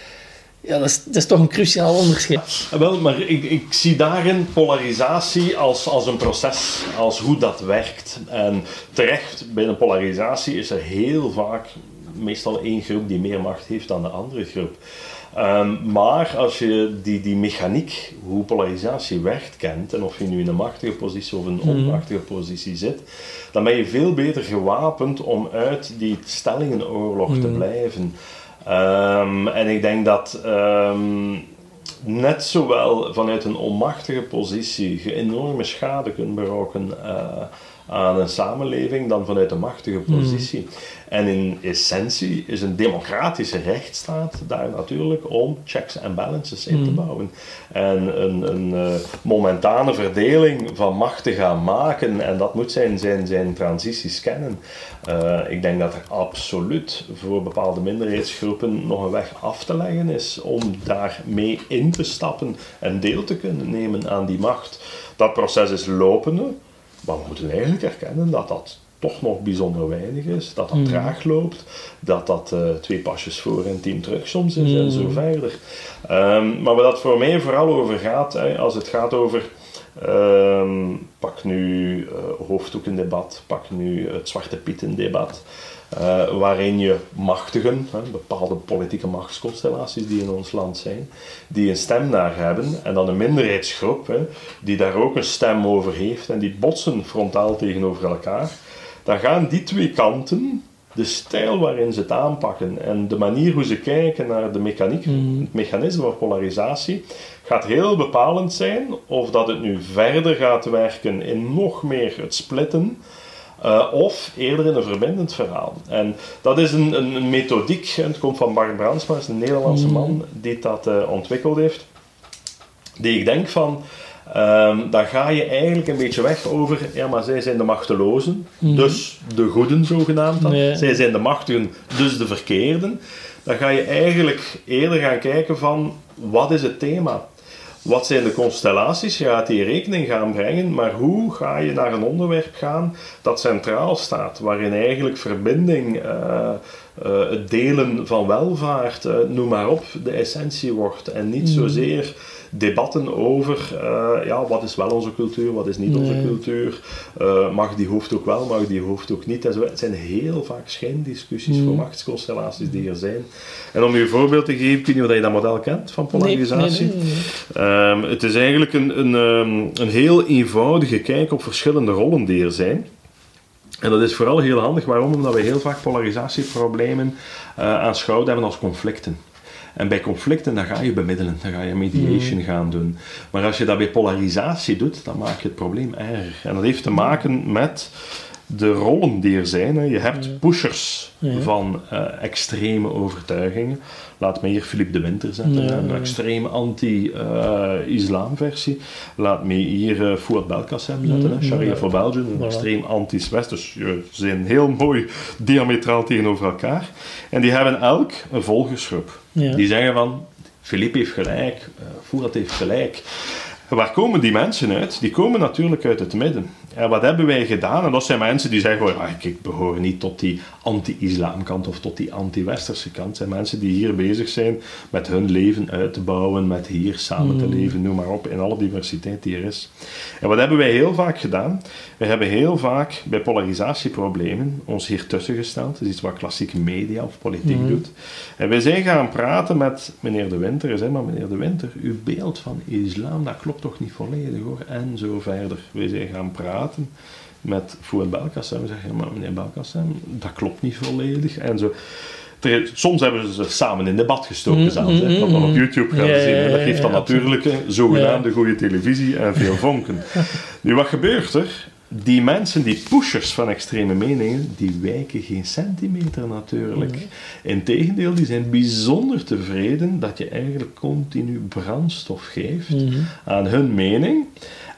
ja, dat is, dat is toch een cruciaal onderscheid. Ah, Wel, maar ik, ik zie daarin polarisatie als, als een proces, als hoe dat werkt. En terecht, bij een polarisatie is er heel vaak meestal één groep die meer macht heeft dan de andere groep. Ehm, maar als je die, die mechaniek, hoe polarisatie werkt, kent, en of je nu in een machtige positie of een onmachtige positie zit, dan ben je veel beter gewapend om uit die stellingenoorlog te blijven. Ehm, en ik denk dat ehm, net zowel vanuit een onmachtige positie je enorme schade kunt berokken eh, aan een samenleving dan vanuit een machtige positie. En in essentie is een democratische rechtsstaat daar natuurlijk om checks en balances in te bouwen. En een, een eh, momentane verdeling van macht te gaan maken, en dat moet zijn, zijn, zijn transities kennen. Eh, ik denk dat er absoluut voor bepaalde minderheidsgroepen nog een weg af te leggen is om daar mee in te stappen en deel te kunnen nemen aan die macht. Dat proces is lopende, maar we moeten eigenlijk erkennen dat dat toch nog bijzonder weinig is, dat dat traag loopt, dat dat eh, twee pasjes voor en tien terug soms is en zo verder. Ehm, maar waar dat voor mij vooral over gaat, hè, als het gaat over ehm, pak nu uh, hoofddoekendebat, pak nu het Zwarte Pieten-debat, uh, waarin je machtigen, hè, bepaalde politieke machtsconstellaties die in ons land zijn, die een stem daar hebben, en dan een minderheidsgroep hè, die daar ook een stem over heeft, en die botsen frontaal tegenover elkaar, dan gaan die twee kanten de stijl waarin ze het aanpakken en de manier hoe ze kijken naar de mechaniek, Mhm. het mechanisme van polarisatie, gaat heel bepalend zijn of dat het nu verder gaat werken in nog meer het splitten. Eh, of eerder in een verbindend verhaal. En dat is een, een, een methodiek, en het komt van Bart Brandsma, is een Nederlandse Mhm. man die dat eh, ontwikkeld heeft. Die ik denk van, ehm, dan ga je eigenlijk een beetje weg over, ja maar zij zijn de machtelozen, Mhm. dus de goeden zogenaamd dan. Zij zijn de machtigen, dus de verkeerden. Dan ga je eigenlijk eerder gaan kijken van, wat is het thema? Wat zijn de constellaties? Je gaat die rekening gaan brengen, maar hoe ga je naar een onderwerp gaan dat centraal staat, waarin eigenlijk verbinding, eh, eh, het delen van welvaart, eh, noem maar op, de essentie wordt en niet zozeer debatten over eh, ja, wat is wel onze cultuur, wat is niet onze cultuur, Eh, mag die hoofd ook wel, mag die hoofd ook niet. En zo. Het zijn heel vaak schijndiscussies voor machtsconstellaties die er zijn. En om je een voorbeeld te geven, ik weet niet of je dat model kent van polarisatie. Nee, nee. Ehm, het is eigenlijk een, een, ehm, een heel eenvoudige kijk op verschillende rollen die er zijn. En dat is vooral heel handig. Waarom? Omdat we heel vaak polarisatieproblemen eh aanschouwd hebben als conflicten. En bij conflicten dan ga je bemiddelen, dan ga je mediation gaan doen. Maar als je dat bij polarisatie doet, dan maak je het probleem erger. En dat heeft te maken met de rollen die er zijn. hè. Je hebt pushers Ja. van eh, extreme overtuigingen. Laat me hier Philippe de Winter zetten, Ja, een extreem anti-islam versie. Laat me hier uh, Fouad Belkacem zetten, hè. Ja, Sharia ja. for Belgium, een extreem anti-West. Dus je- ze zijn heel mooi diametraal tegenover elkaar. En die hebben elk een volgersgroep. Ja. Die zeggen van, Philippe heeft gelijk, uh, heeft gelijk. Waar komen die mensen uit? Die komen natuurlijk uit het midden. En wat hebben wij gedaan? En dat zijn mensen die zeggen, oh, ja, ik, behoor niet tot die anti-islamkant of tot die anti-westerse kant. Het zijn mensen die hier bezig zijn met hun leven uit te bouwen, met hier samen te leven, noem maar op, in alle diversiteit die er is. En wat hebben wij heel vaak gedaan? We hebben heel vaak bij polarisatieproblemen ons hier tussen gesteld. Dat is iets wat klassieke media of politiek doet. En wij zijn gaan praten met meneer De Winter. En zei, maar meneer De Winter, uw beeld van islam, dat klopt toch niet volledig hoor. En zo verder. Wij zijn gaan praten met Fouad Belkacem. Zeg je, maar meneer Belkacem, dat klopt niet volledig. En zo. Soms hebben ze samen in debat gestoken Mm, zelfs. hè. Dat dan op mm. YouTube gaan zien. En dat geeft dan ja, natuurlijk zogenaamde goede televisie en veel vonken. nu, wat gebeurt er? Die mensen, die pushers van extreme meningen, die wijken geen centimeter natuurlijk. Integendeel, die zijn bijzonder tevreden dat je eigenlijk continu brandstof geeft aan hun mening.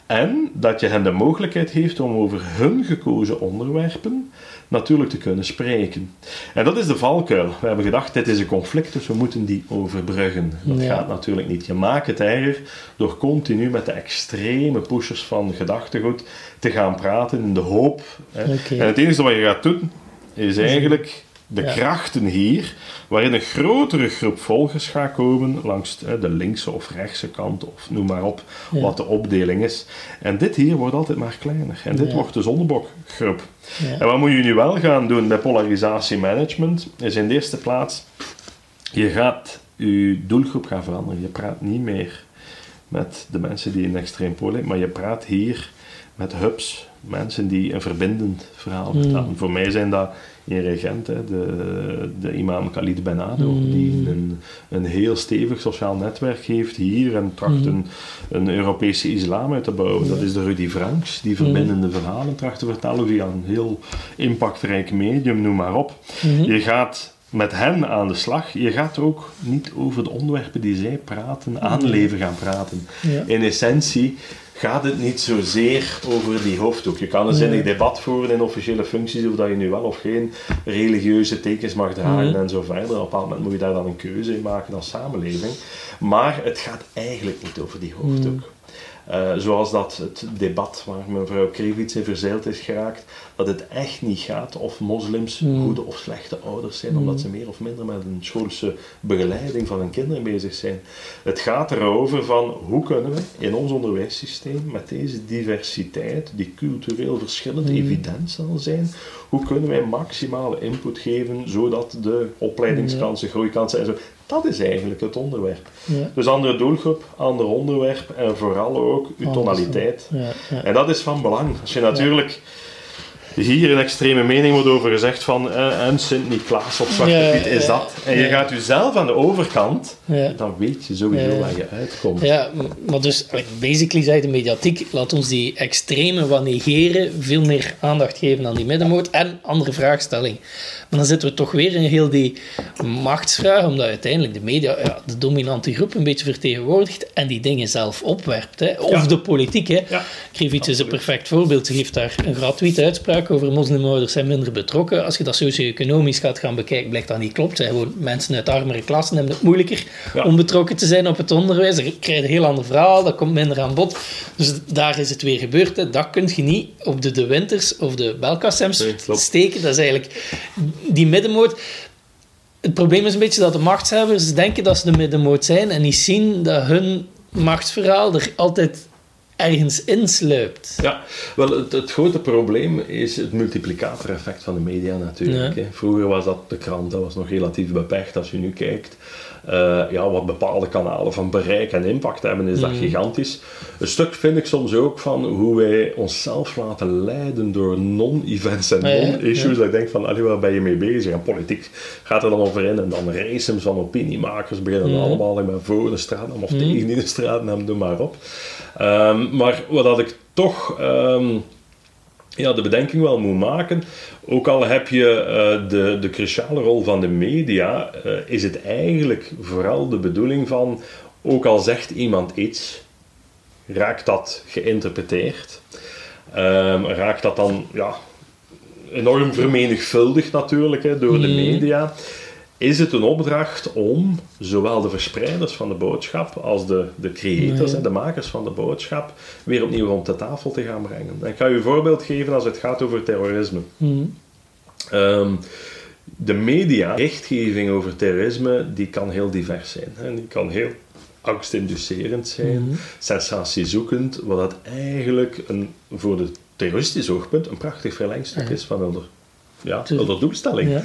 En dat je hen de mogelijkheid geeft om over hun gekozen onderwerpen natuurlijk te kunnen spreken. En dat is de valkuil. We hebben gedacht, dit is een conflict, dus we moeten die overbruggen. Dat Ja. gaat natuurlijk niet. Je maakt het erger door continu met de extreme pushers van gedachtegoed te gaan praten in de hoop. Hè. En het enige wat je gaat doen, is eigenlijk de Ja. krachten hier, waarin een grotere groep volgers gaat komen langs hè, de linkse of rechtse kant, of noem maar op, Ja. wat de opdeling is. En dit hier wordt altijd maar kleiner. En dit Ja. wordt de zonnebokgroep. Ja. En wat moet je nu wel gaan doen bij polarisatiemanagement? Is in de eerste plaats, je gaat je doelgroep gaan veranderen. Je praat niet meer met de mensen die in extreem pool maar je praat hier met hubs, mensen die een verbindend verhaal Mm. vertellen. Voor mij zijn dat in Regent, hè, de, de imam Khalid Benado, Mm. die een, een heel stevig sociaal netwerk heeft hier en tracht Mm. een, een Europese islam uit te bouwen. Dat is de Rudy Franks, die verbindende verhalen tracht te vertellen via een heel impactrijk medium, noem maar op. Je gaat met hen aan de slag. Je gaat ook niet over de onderwerpen die zij praten, aan leven gaan praten. Ja. In essentie gaat het niet zozeer over die hoofddoek. Je kan een zinnig Nee. debat voeren in officiële functies, of dat je nu wel of geen religieuze tekens mag dragen Mhm. en zo verder. Op een bepaald moment moet je daar dan een keuze in maken als samenleving. Maar het gaat eigenlijk niet over die hoofddoek. Eh, zoals dat het debat waar mevrouw Krevits in verzeild is geraakt, dat het echt niet gaat of moslims Mm. goede of slechte ouders zijn, omdat ze meer of minder met een schoolse begeleiding van hun kinderen bezig zijn. Het gaat erover van hoe kunnen we in ons onderwijssysteem met deze diversiteit, die cultureel verschillend Mm. evident zal zijn, hoe kunnen wij maximale input geven zodat de opleidingskansen, groeikansen en zo. Dat is eigenlijk het onderwerp. Ja. Dus andere doelgroep, ander onderwerp en vooral ook uw tonaliteit. Ja, ja. En dat is van belang. Als je natuurlijk hier een extreme mening wordt over gezegd van uh, en Sint-Niklaas of Zwarte Piet is dat. En je gaat jezelf aan de overkant, dan weet je sowieso waar je uitkomt. Ja, maar dus, basically zei de mediatiek, laat ons die extreme wat negeren, veel meer aandacht geven aan die middenmoot en andere vraagstelling. Maar dan zitten we toch weer in heel die machtsvraag, omdat uiteindelijk de media ja, de dominante groep een beetje vertegenwoordigt en die dingen zelf opwerpt. Hè. Of Ja. de politiek. Hè. Ja, is een perfect voorbeeld. Ze geeft daar een gratuite uitspraak over moslimouders zijn minder betrokken. Als je dat socio-economisch gaat gaan bekijken, blijkt dat niet klopt. Zijn gewoon mensen uit armere klassen hebben het moeilijker om betrokken te zijn op het onderwijs. Dan krijg je een heel ander verhaal, dat komt minder aan bod. Dus daar is het weer gebeurd. Hè. Dat kun je niet op de De Winters of de Nee, klopt. steken. Dat is eigenlijk die middenmoot. Het probleem is een beetje dat de machtshebbers denken dat ze de middenmoot zijn en niet zien dat hun machtsverhaal er altijd ergens insluipt. Ja, wel, het, het grote probleem is het multiplicator-effect van de media natuurlijk. Ja. Vroeger was dat de krant, dat was nog relatief beperkt. Als je nu kijkt, ja, wat bepaalde kanalen van bereik en impact hebben, is dat gigantisch. Een stuk vind ik soms ook van hoe wij onszelf laten leiden door non-events en ja, non-issues. ja. Dat ik denk van, allee, waar ben je mee bezig? En politiek gaat er dan over in. En dan races van opiniemakers beginnen Mhm. allemaal, ik ben voor de straat of tegen in de straat, doe maar op. Ehm, maar wat dat ik toch ehm, ja, de bedenking wel moet maken, ook al heb je eh, de, de cruciale rol van de media, eh, is het eigenlijk vooral de bedoeling van, ook al zegt iemand iets, raakt dat geïnterpreteerd, Ehm, raakt dat dan ja, enorm vermenigvuldigd natuurlijk hè, door de media, is het een opdracht om zowel de verspreiders van de boodschap als de, de creators en de makers van de boodschap weer opnieuw rond de tafel te gaan brengen. Ik ga u een voorbeeld geven als het gaat over terrorisme. Mhm. Ehm, de media, richtgeving over terrorisme, die kan heel divers zijn. Hè. Die kan heel angstinducerend zijn, sensatiezoekend, wat dat eigenlijk een, voor het terroristisch oogpunt een prachtig verlengstuk is van hun, ja, doelstelling. Ja.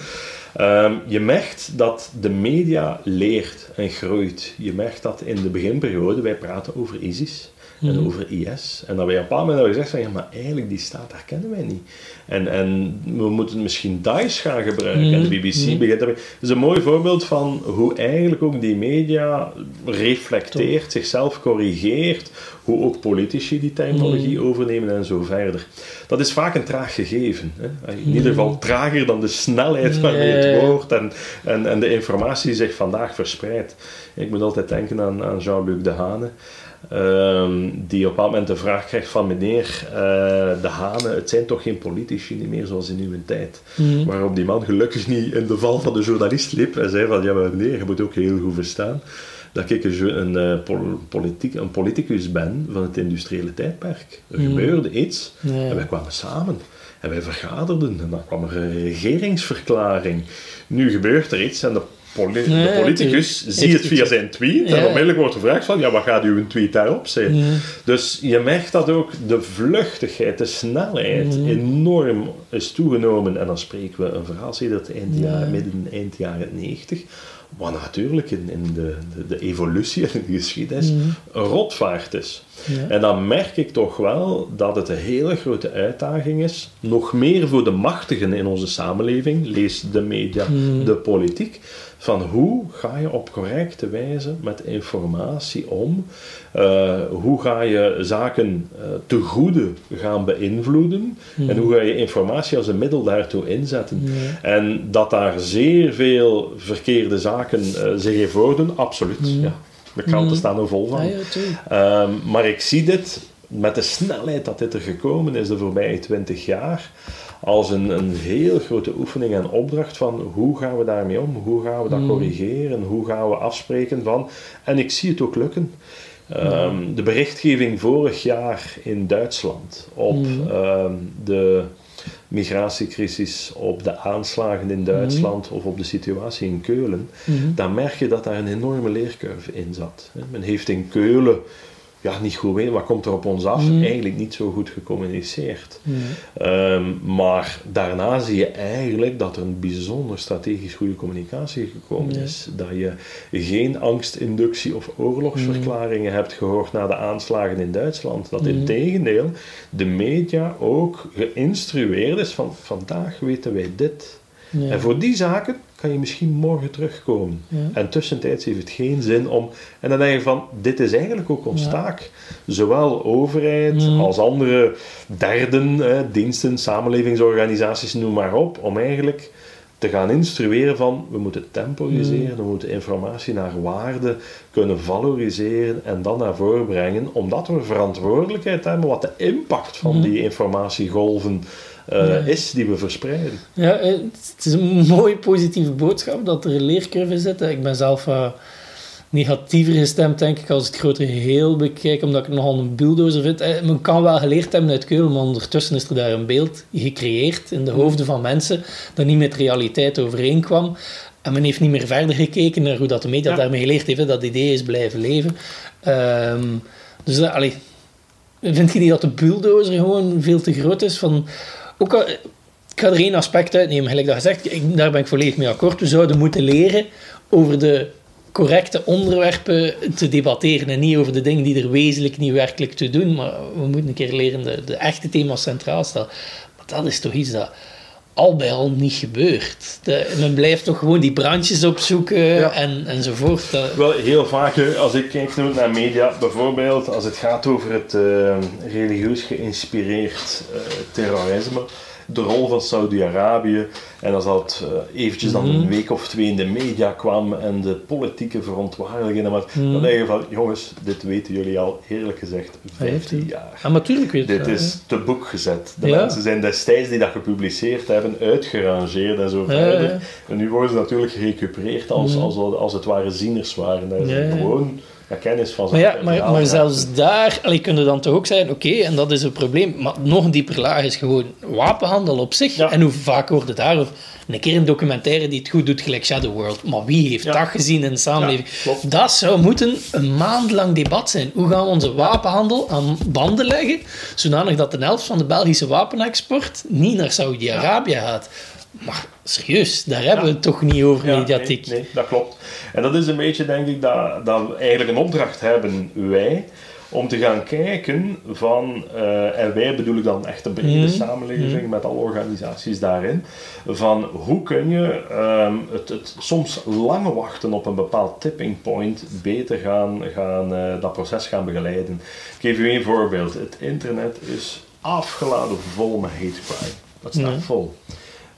Ehm, je merkt dat de media leert en groeit. Je merkt dat in de beginperiode, wij praten over ISIS en over IS. En dat wij op een bepaald moment hebben gezegd van, ja, maar eigenlijk die staat, daar kennen wij niet. En, en we moeten misschien Daesh gaan gebruiken. En de BBC begint daarmee. Dat is een mooi voorbeeld van hoe eigenlijk ook die media reflecteert, zichzelf corrigeert, hoe ook politici die terminologie overnemen en zo verder. Dat is vaak een traag gegeven. Hè? In ieder geval trager dan de snelheid waarmee het woord en, en, en de informatie zich vandaag verspreidt. Ik moet altijd denken aan, aan Jean-Luc Dehane. Ehm, die op een bepaald moment de vraag krijgt van meneer eh, De Hane, het zijn toch geen politici niet meer zoals in uw tijd. Waarop die man gelukkig niet in de val van de journalist liep en zei van ja maar meneer, je moet ook heel goed verstaan dat ik een, eh, pol- politiek, een politicus ben van het industriële tijdperk. Er gebeurde iets en wij kwamen samen. En wij vergaderden en dan kwam er een regeringsverklaring. Nu gebeurt er iets en de, poli- Ja, de politicus tuurlijk. ziet het via zijn tweet en Ja. onmiddellijk wordt gevraagd van ja, wat gaat uw tweet daarop zijn? Ja. Dus je merkt dat ook de vluchtigheid, de snelheid enorm is toegenomen. En dan spreken we een verhaal het eind Ja. jaar, midden, eind jaren 90. Wat natuurlijk in, in de, de, de evolutie en de geschiedenis een rotvaart is. En dan merk ik toch wel dat het een hele grote uitdaging is, nog meer voor de machtigen in onze samenleving, lees de media, de politiek, van hoe ga je op correcte wijze met informatie om? Eh, hoe ga je zaken eh, te goede gaan beïnvloeden? En hoe ga je informatie als een middel daartoe inzetten? En dat daar zeer veel verkeerde zaken eh, zich in voordoen, absoluut. Ja. De kranten staan er vol van. Ja, tuurlijk. Ehm, maar ik zie dit met de snelheid dat dit er gekomen is de voorbije 20 jaar als een, een heel grote oefening en opdracht van hoe gaan we daarmee om, hoe gaan we dat corrigeren, hoe gaan we afspreken van. En ik zie het ook lukken. Ehm, de berichtgeving vorig jaar in Duitsland op ehm, de migratiecrisis, op de aanslagen in Duitsland of op de situatie in Keulen, dan merk je dat daar een enorme leercurve in zat. Men heeft in Keulen ja, niet goed weten wat komt er op ons af. Mhm. Eigenlijk niet zo goed gecommuniceerd. Ehm, maar daarna zie je eigenlijk dat er een bijzonder strategisch goede communicatie gekomen is. Dat je geen angstinductie of oorlogsverklaringen hebt gehoord na de aanslagen in Duitsland. Dat in tegendeel de media ook geïnstrueerd is van vandaag weten wij dit. En voor die zaken kan je misschien morgen terugkomen. Ja. En tussentijds heeft het geen zin om... En dan denk je van, dit is eigenlijk ook ons Ja. taak. Zowel overheid Mhm. als andere derden, eh, diensten, samenlevingsorganisaties, noem maar op, om eigenlijk te gaan instrueren van, we moeten temporiseren, we moeten informatie naar waarde kunnen valoriseren en dan naar voren brengen, omdat we verantwoordelijkheid hebben wat de impact van Mhm. die informatiegolven eh, is die we verspreiden. Ja, eh, het is een mooie positieve boodschap dat er een leercurve zit. Ik ben zelf eh, negatiever gestemd, denk ik, als ik het grotere geheel bekijk, omdat ik het nogal een bulldozer vind. Eh, Men kan wel geleerd hebben uit Keulen, maar ondertussen is er daar een beeld gecreëerd in de hoofden van mensen dat niet met realiteit overeenkwam. En men heeft niet meer verder gekeken naar hoe dat de media Ja. daarmee geleerd heeft. hè, Dat idee is blijven leven. Ehm, dus dat, allee, vind je niet dat de bulldozer gewoon veel te groot is? Van, ook ik ga er één aspect uitnemen, gelijk dat gezegd, ik, daar ben ik volledig mee akkoord. We zouden moeten leren over de correcte onderwerpen te debatteren en niet over de dingen die er wezenlijk niet werkelijk toe doen. Maar we moeten een keer leren de, de echte thema's centraal stellen. Maar dat is toch iets dat al bij al niet gebeurt. De, men blijft toch gewoon die brandjes opzoeken Ja. en, enzovoort. Wel, heel vaak, hè, als ik kijk naar media, bijvoorbeeld als het gaat over het eh, religieus geïnspireerd eh, terrorisme, de rol van Saudi-Arabië, en als dat eh, eventjes dan Mhm. een week of twee in de media kwam en de politieke verontwaardigingen, en wat, Mhm. dan denk je van, jongens, dit weten jullie al eerlijk gezegd 15 15 jaar. ja, natuurlijk weet Dit is te boek gezet. De Ja. mensen zijn destijds die dat gepubliceerd hebben, uitgerangeerd en zo verder. ja. En nu worden ze natuurlijk gerecupereerd als, Mhm. als, als het ware zieners waren. Dat is gewoon ja, kennis van Maar ja, maar, verhaal maar zelfs daar allee, kun je dan toch ook zeggen, oké, en dat is een probleem. Maar nog een dieper laag is gewoon wapenhandel op zich. Ja. En hoe vaak wordt het daarover? Een keer een documentaire die het goed doet, gelijk Shadow World. Maar wie heeft dat gezien in de samenleving? Dat zou moeten een maand lang debat zijn. Hoe gaan we onze wapenhandel aan banden leggen, zodanig dat de helft van de Belgische wapenexport niet naar Saudi-Arabië gaat? Maar serieus, daar hebben we het toch niet over mediatiek. Nee, nee, dat klopt. En dat is een beetje, denk ik, dat, dat we eigenlijk een opdracht hebben, wij, om te gaan kijken van, eh, en wij bedoel ik dan echt de brede Mhm. samenleving met alle organisaties daarin, van hoe kun je ehm, het, het soms lange wachten op een bepaald tipping point beter gaan, gaan eh, dat proces gaan begeleiden. Ik geef u één voorbeeld. Het internet is afgeladen vol met hate crime. Dat staat Ja. vol.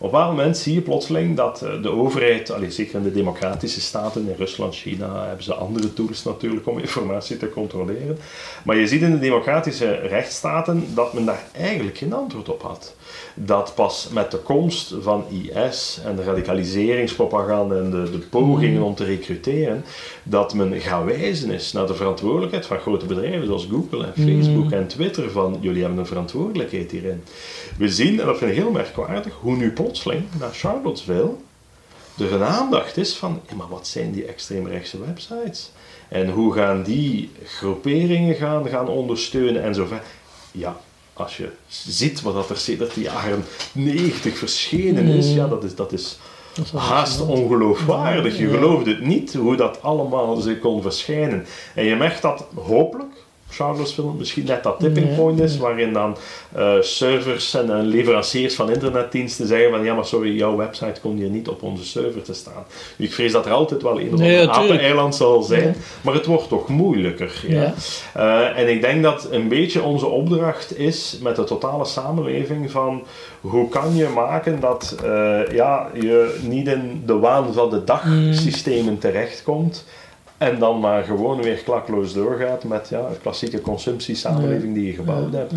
Op een moment zie je plotseling dat eh, de overheid, allee, zeker in de democratische staten, in Rusland, China, hebben ze andere tools natuurlijk om informatie te controleren. Maar je ziet in de democratische rechtsstaten dat men daar eigenlijk geen antwoord op had. Dat pas met de komst van IS en de radicaliseringspropaganda en de, de pogingen om te recruteren, dat men gaan wijzen is naar de verantwoordelijkheid van grote bedrijven zoals Google en Facebook en Twitter van jullie hebben een verantwoordelijkheid hierin. We zien, en dat vind ik heel merkwaardig, hoe nu plotseling naar Charlottesville er een aandacht is van, maar wat zijn die extreemrechtse websites? En hoe gaan die groeperingen gaan, gaan ondersteunen en zo verder. Ja, als je ziet wat dat er sedert de jaren 90 verschenen is, ja, dat is, dat is Dat is wel haast ongeloofwaardig. Je Ja. gelooft het niet hoe dat allemaal zich kon verschijnen. En je merkt dat hopelijk Charlottesville misschien net dat tipping point is, waarin dan eh, servers en eh, leveranciers van internetdiensten zeggen van ja, maar sorry, jouw website komt hier niet op onze server te staan. Ik vrees dat er altijd wel een of Nee, apeneiland zal zijn, Ja. maar het wordt toch moeilijker. Ja. Ja. Eh, en ik denk dat een beetje onze opdracht is met de totale samenleving van hoe kan je maken dat ja, je niet in de waan van de dag Mm. systemen terechtkomt en dan maar gewoon weer klakloos doorgaat met ja, de klassieke consumptiesamenleving die je gebouwd hebt.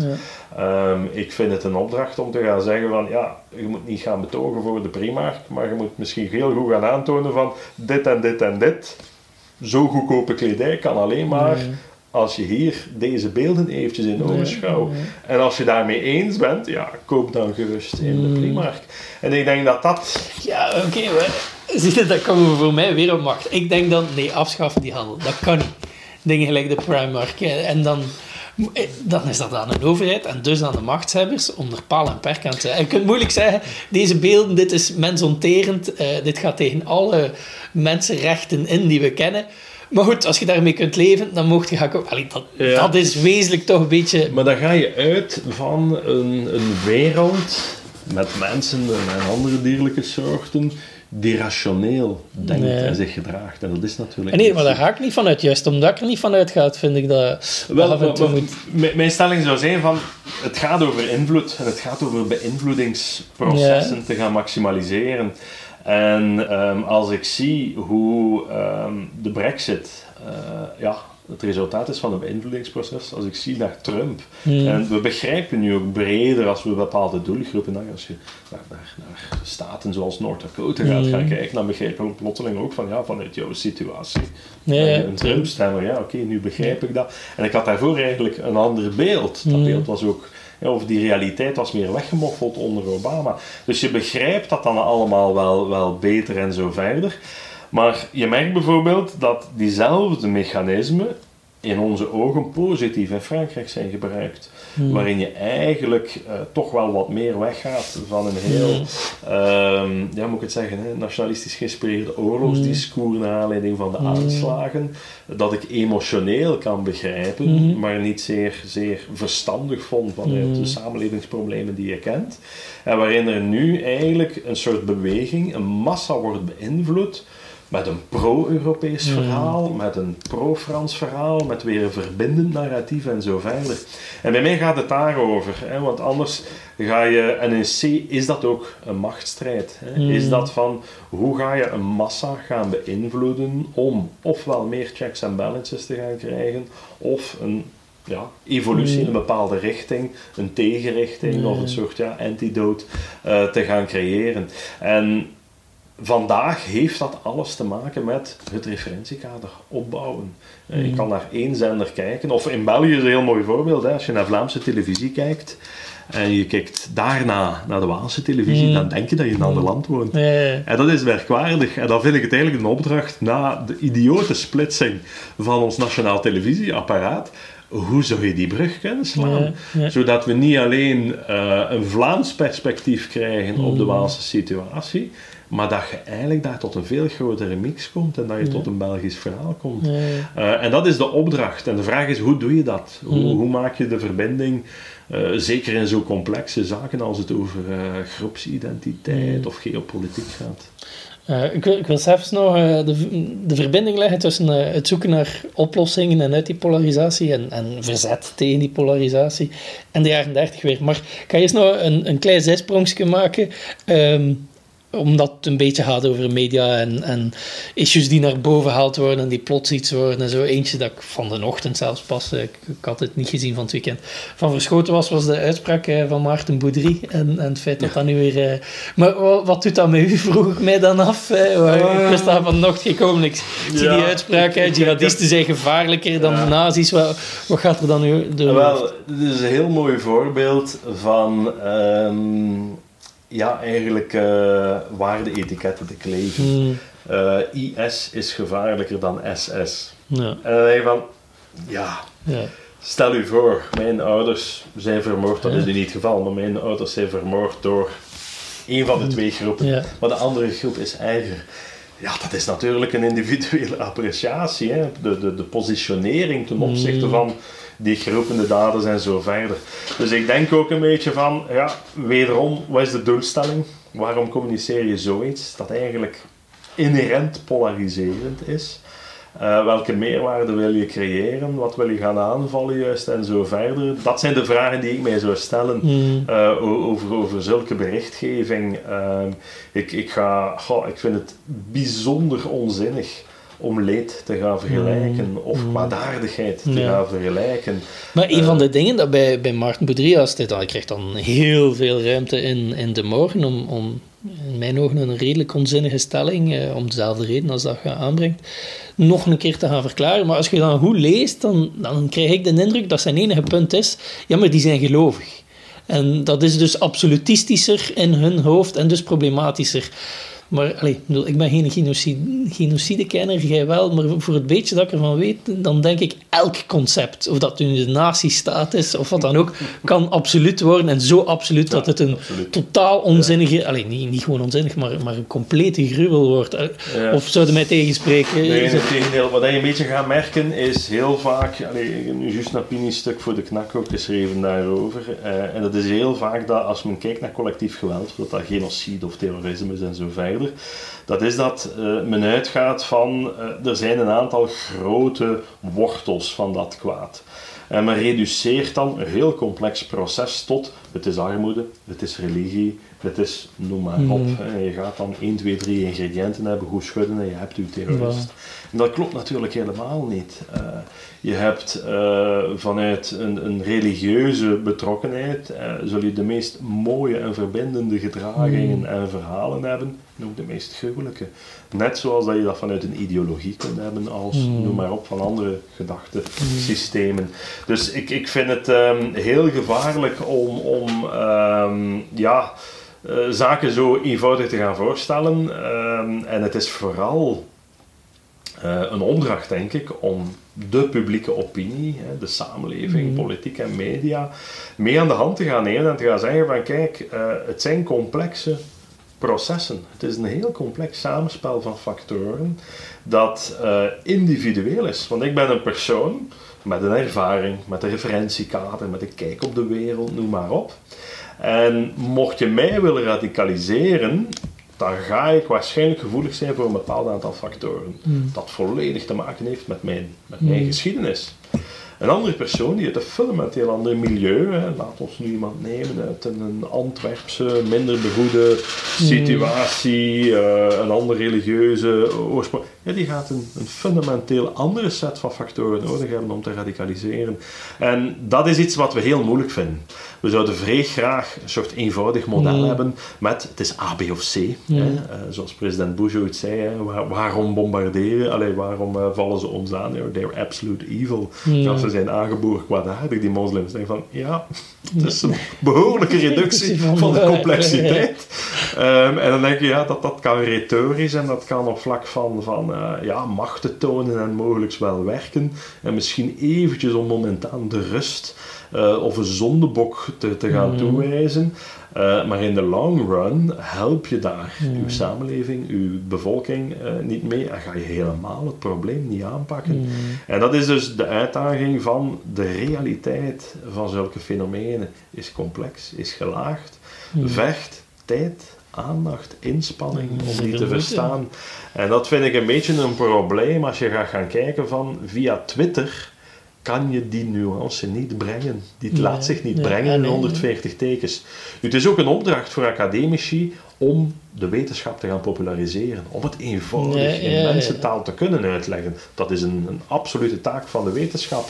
Ehm, ik vind het een opdracht om te gaan zeggen van ja, je moet niet gaan betogen voor de Primark, maar je moet misschien heel goed gaan aantonen van dit en dit en dit. Zo goedkope kledij kan alleen maar als je hier deze beelden eventjes in ogenschouw. Ja, En als je daarmee eens bent, ja, koop dan gerust in de Mm. Primark. En ik denk dat dat... Ja, oké, maar zie je, dat komen we voor mij weer op macht. Ik denk dan, nee, afschaffen die handel. Dat kan niet. dingen gelijk de Primark. En dan, dan is dat aan een overheid en dus aan de machtshebbers om er paal en perk aan te. En je kunt moeilijk zeggen, deze beelden, dit is mensonterend, eh, dit gaat tegen alle mensenrechten in die we kennen. Maar goed, als je daarmee kunt leven, dan mocht je gaan... Allee, dat, Ja. dat is wezenlijk toch een beetje... Maar dan ga je uit van een, een wereld met mensen en andere dierlijke soorten rationeel denkt Nee. en zich gedraagt. En dat is natuurlijk... Nee, maar daar ga ik niet vanuit. Juist omdat ik er niet vanuit ga, vind ik dat Wel, af en toe maar- moet... mijn- stelling zou zijn van, het gaat over invloed en het gaat over beïnvloedingsprocessen Ja. te gaan maximaliseren. En ehm, als ik zie hoe ehm, de brexit eh, ja, het resultaat is van een beïnvloedingsproces, als ik zie naar Trump, Hmm. en we begrijpen nu ook breder als we bepaalde doelgroepen, nou, als je naar, naar, naar staten zoals Noord-Dakota gaat Hmm. gaan kijken, dan begrijpen we plotseling ook van, ja, vanuit jouw situatie Ja, ja, een Trump-stemmer, ja, oké, nu begrijp ik dat. En ik had daarvoor eigenlijk een ander beeld. Dat Mm. beeld was ook, ja, of die realiteit was meer weggemoffeld onder Obama. Dus je begrijpt dat dan allemaal wel, wel beter en zo verder. Maar je merkt bijvoorbeeld dat diezelfde mechanismen in onze ogen positief in Frankrijk zijn gebruikt. Hmm. Waarin je eigenlijk eh, toch wel wat meer weggaat van een heel, ehm, ja, moet ik het zeggen, hè, nationalistisch geïnspireerde oorlogsdiscours naar aanleiding van de aanslagen. Dat ik emotioneel kan begrijpen, maar niet zeer, zeer verstandig vond vanuit de samenlevingsproblemen die je kent. En waarin er nu eigenlijk een soort beweging, een massa wordt beïnvloed met een pro-Europees Mhm. verhaal, met een pro-Frans verhaal, met weer een verbindend narratief en zo verder. En bij mij gaat het daarover, hè, want anders ga je, en in C is dat ook een machtsstrijd. Hè? Mhm. Is dat van hoe ga je een massa gaan beïnvloeden om ofwel meer checks en balances te gaan krijgen, of een ja, evolutie in een bepaalde richting, een tegenrichting of een soort ja, antidote eh, te gaan creëren. En vandaag heeft dat alles te maken met het referentiekader opbouwen. Eh, Je kan naar één zender kijken, of in België is een heel mooi voorbeeld, hè, als je naar Vlaamse televisie kijkt en je kijkt daarna naar de Waalse televisie, Mm. dan denk je dat je in een ander land woont. En dat is merkwaardig. En dan vind ik het eigenlijk een opdracht na de idiote splitsing van ons nationaal televisieapparaat. Hoe zou je die brug kunnen slaan? Ja, ja. Zodat we niet alleen eh, een Vlaams perspectief krijgen op de Mm. Waalse situatie, maar dat je eigenlijk daar tot een veel grotere mix komt en dat je tot een Belgisch verhaal komt. Ja, ja. Eh, en dat is de opdracht. En de vraag is, hoe doe je dat? Hoe, hoe maak je de verbinding, eh, zeker in zo complexe zaken als het over eh, groepsidentiteit of geopolitiek gaat? Ik, wil, ik wil zelfs nog de, de verbinding leggen tussen het zoeken naar oplossingen en uit die polarisatie en, en verzet tegen die polarisatie en de jaren 30 weer. Maar ik ga eerst nog een, een klein zijsprongje maken. ehm, omdat het een beetje gaat over media en, en issues die naar boven gehaald worden en die plots iets worden en zo. Eentje dat ik van de ochtend zelfs pas, eh, ik, ik had het niet gezien van het weekend, van verschoten was, was de uitspraak eh, van Maarten Boudry. En, en het feit dat dat nu weer... eh, maar wat, wat doet dat met u, vroeg ik mij dan af. eh, waar- ik was daar vanochtend gekomen, ik zie die uitspraak, hè, jihadisten zijn gevaarlijker dan Ja. nazi's. Wat, wat gaat er dan nu door? Wel, dit is een heel mooi voorbeeld van ehm, ja, eigenlijk eh waarde-etiketten te kleven. Hmm, Eh, IS is gevaarlijker dan SS. ja, En dan denk je van, ja, ja. stel u voor, mijn ouders zijn vermoord, dat Ja. is nu niet het geval, maar mijn ouders zijn vermoord door een van de twee groepen. Ja. Maar de andere groep is erger. Ja, dat is natuurlijk een individuele appreciatie. Hè? De, de, de positionering ten opzichte Mm. van die groepen, de daders en zo verder. Dus ik denk ook een beetje van, ja, wederom, wat is de doelstelling? Waarom communiceer je zoiets dat eigenlijk inherent polariserend is? Eh, welke meerwaarde wil je creëren? Wat wil je gaan aanvallen juist en zo verder? Dat zijn de vragen die ik mij zou stellen Hmm, eh, over, over zulke berichtgeving. Ehm, ik, ik, ga, goh, ik vind het bijzonder onzinnig om leed te gaan vergelijken of kwaadaardigheid te Ja. gaan vergelijken. Maar een Eh, van de dingen dat bij, bij als dit, hij krijgt dan heel veel ruimte in, in de morgen om, om in mijn ogen een redelijk onzinnige stelling, eh, om dezelfde reden als dat je aanbrengt, nog een keer te gaan verklaren. Maar als je dan goed leest, dan, dan krijg ik de indruk dat zijn enige punt is, ja, maar die zijn gelovig. En dat is dus absolutistischer in hun hoofd en dus problematischer. Maar bedoel, ik ben geen genocide, genocidekenner, jij wel, maar voor het beetje dat ik ervan weet, dan denk ik elk concept, of dat nu de nazistaat is of wat dan ook, kan absoluut worden en zo absoluut dat het een totaal onzinnige, ja. niet, niet gewoon onzinnig, maar, maar een complete gruwel wordt. Ja. Of zouden mij tegenspreken? Nee, nee tegendeel. Wat je een beetje gaat merken is heel vaak, allee, nu juist een opiniestuk voor de knak ook geschreven daarover, uh, en dat is heel vaak dat als men kijkt naar collectief geweld, dat dat genocide of terrorisme is en zo verder, dat is dat uh, men uitgaat van uh, er zijn een aantal grote wortels van dat kwaad. En men reduceert dan een heel complex proces tot het is armoede, het is religie, het is noem maar op. Mm. En je gaat dan 1, 2, 3 ingrediënten hebben, goed schudden en je hebt uw terrorist. En dat klopt natuurlijk helemaal niet. Uh, je hebt uh, vanuit een, een, religieuze betrokkenheid, uh, zul je de meest mooie en verbindende gedragingen mm. en verhalen hebben, en ook de meest gruwelijke. Net zoals dat je dat vanuit een ideologie kunt hebben als, mm. noem maar op, van andere gedachtesystemen. Mm. Dus ik, ik vind het um, heel gevaarlijk om, om um, ja, uh, zaken zo eenvoudig te gaan voorstellen. Um, en het is vooral een opdracht, denk ik, om de publieke opinie, de samenleving, mm. politiek en media, mee aan de hand te gaan nemen en te gaan zeggen van kijk, uh, het zijn complexe processen. Het is een heel complex samenspel van factoren dat uh, individueel is. Want ik ben een persoon met een ervaring, met een referentiekader, met een kijk op de wereld, noem maar op. En mocht je mij willen radicaliseren, dan ga ik waarschijnlijk gevoelig zijn voor een bepaald aantal factoren. Mm. Dat volledig te maken heeft met mijn, met mijn mm. geschiedenis. Een andere persoon die uit een fundamenteel ander milieu, hè, laat ons nu iemand nemen uit een Antwerpse, minder begoede situatie, uh, een andere religieuze oorsprong, ja, die gaat een, een, fundamenteel andere set van factoren nodig hebben om te radicaliseren. En dat is iets wat we heel moeilijk vinden. We zouden vrij graag een soort eenvoudig model hebben met het is A, B of C. Hè? Uh, zoals president Bush ooit zei, hè? Waar, waarom bombarderen? Allee, waarom uh, vallen ze ons aan? They're absolute evil. Ze zijn aangeboren kwaadaardig, die moslims. Denk van, ja, het is een behoorlijke reductie van de complexiteit. Um, en dan denk je, ja, dat, dat kan retorisch en dat kan op vlak van, van uh, ja, macht te tonen en mogelijk wel werken. En misschien eventjes om momentaan de rust uh, of een zondebok te, te gaan mm. toewijzen. Uh, maar in de long run help je daar mm. uw samenleving, uw bevolking uh, niet mee en ga je helemaal het probleem niet aanpakken. Mm. En dat is dus de uitdaging van de realiteit van zulke fenomenen. Is complex, is gelaagd, vecht tijd, aandacht, inspanning om die te verstaan. En dat vind ik een beetje een probleem als je gaat gaan kijken van via Twitter kan je die nuance niet brengen. Die laat zich niet brengen in 140 tekens. het is ook een opdracht voor academici om de wetenschap te gaan populariseren. Om het eenvoudig in mensentaal te kunnen uitleggen. Dat is een, een absolute taak van de wetenschap.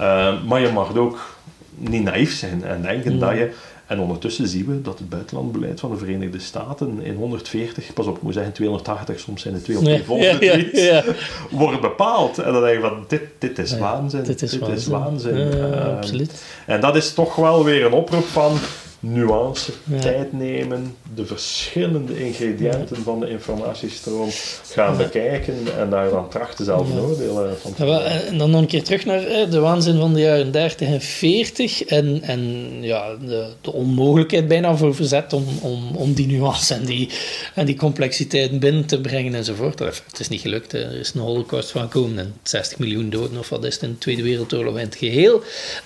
Uh, maar je mag ook niet naïef zijn en denken dat je en ondertussen zien we dat het buitenlandbeleid van de Verenigde Staten in 140, pas op, ik moet zeggen 280, soms zijn het 200 ja, ja, ja, wordt bepaald. En dan denk je van, dit, dit is waanzin. Dit is dit waanzin. Is waanzin. Uh, absoluut. En dat is toch wel weer een oproep van, nuance, tijd nemen, de verschillende ingrediënten van de informatiestroom gaan bekijken en daar dan trachten zelf een oordeel eh, van te ja, En dan nog een keer terug naar eh, de waanzin van de jaren 30 en 40 en, en ja, de, de onmogelijkheid bijna voor verzet om, om, om die nuance en die, en die complexiteit binnen te brengen enzovoort. Het is niet gelukt, er is een holocaust van gekomen en 60 miljoen doden of wat is het in de Tweede Wereldoorlog in het geheel.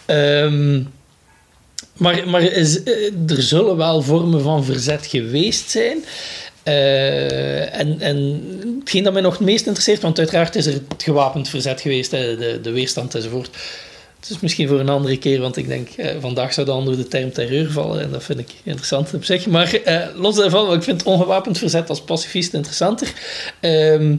Um, maar, maar eh, er zullen wel vormen van verzet geweest zijn. Uh, en, en hetgeen dat mij nog het meest interesseert, want uiteraard is er het gewapend verzet geweest, de, de weerstand enzovoort. Het is misschien voor een andere keer, want ik denk, eh, vandaag zou de onder de term terreur vallen en dat vind ik interessant op zich. Maar eh, los daarvan, ik vind ongewapend verzet als pacifist interessanter. Ehm,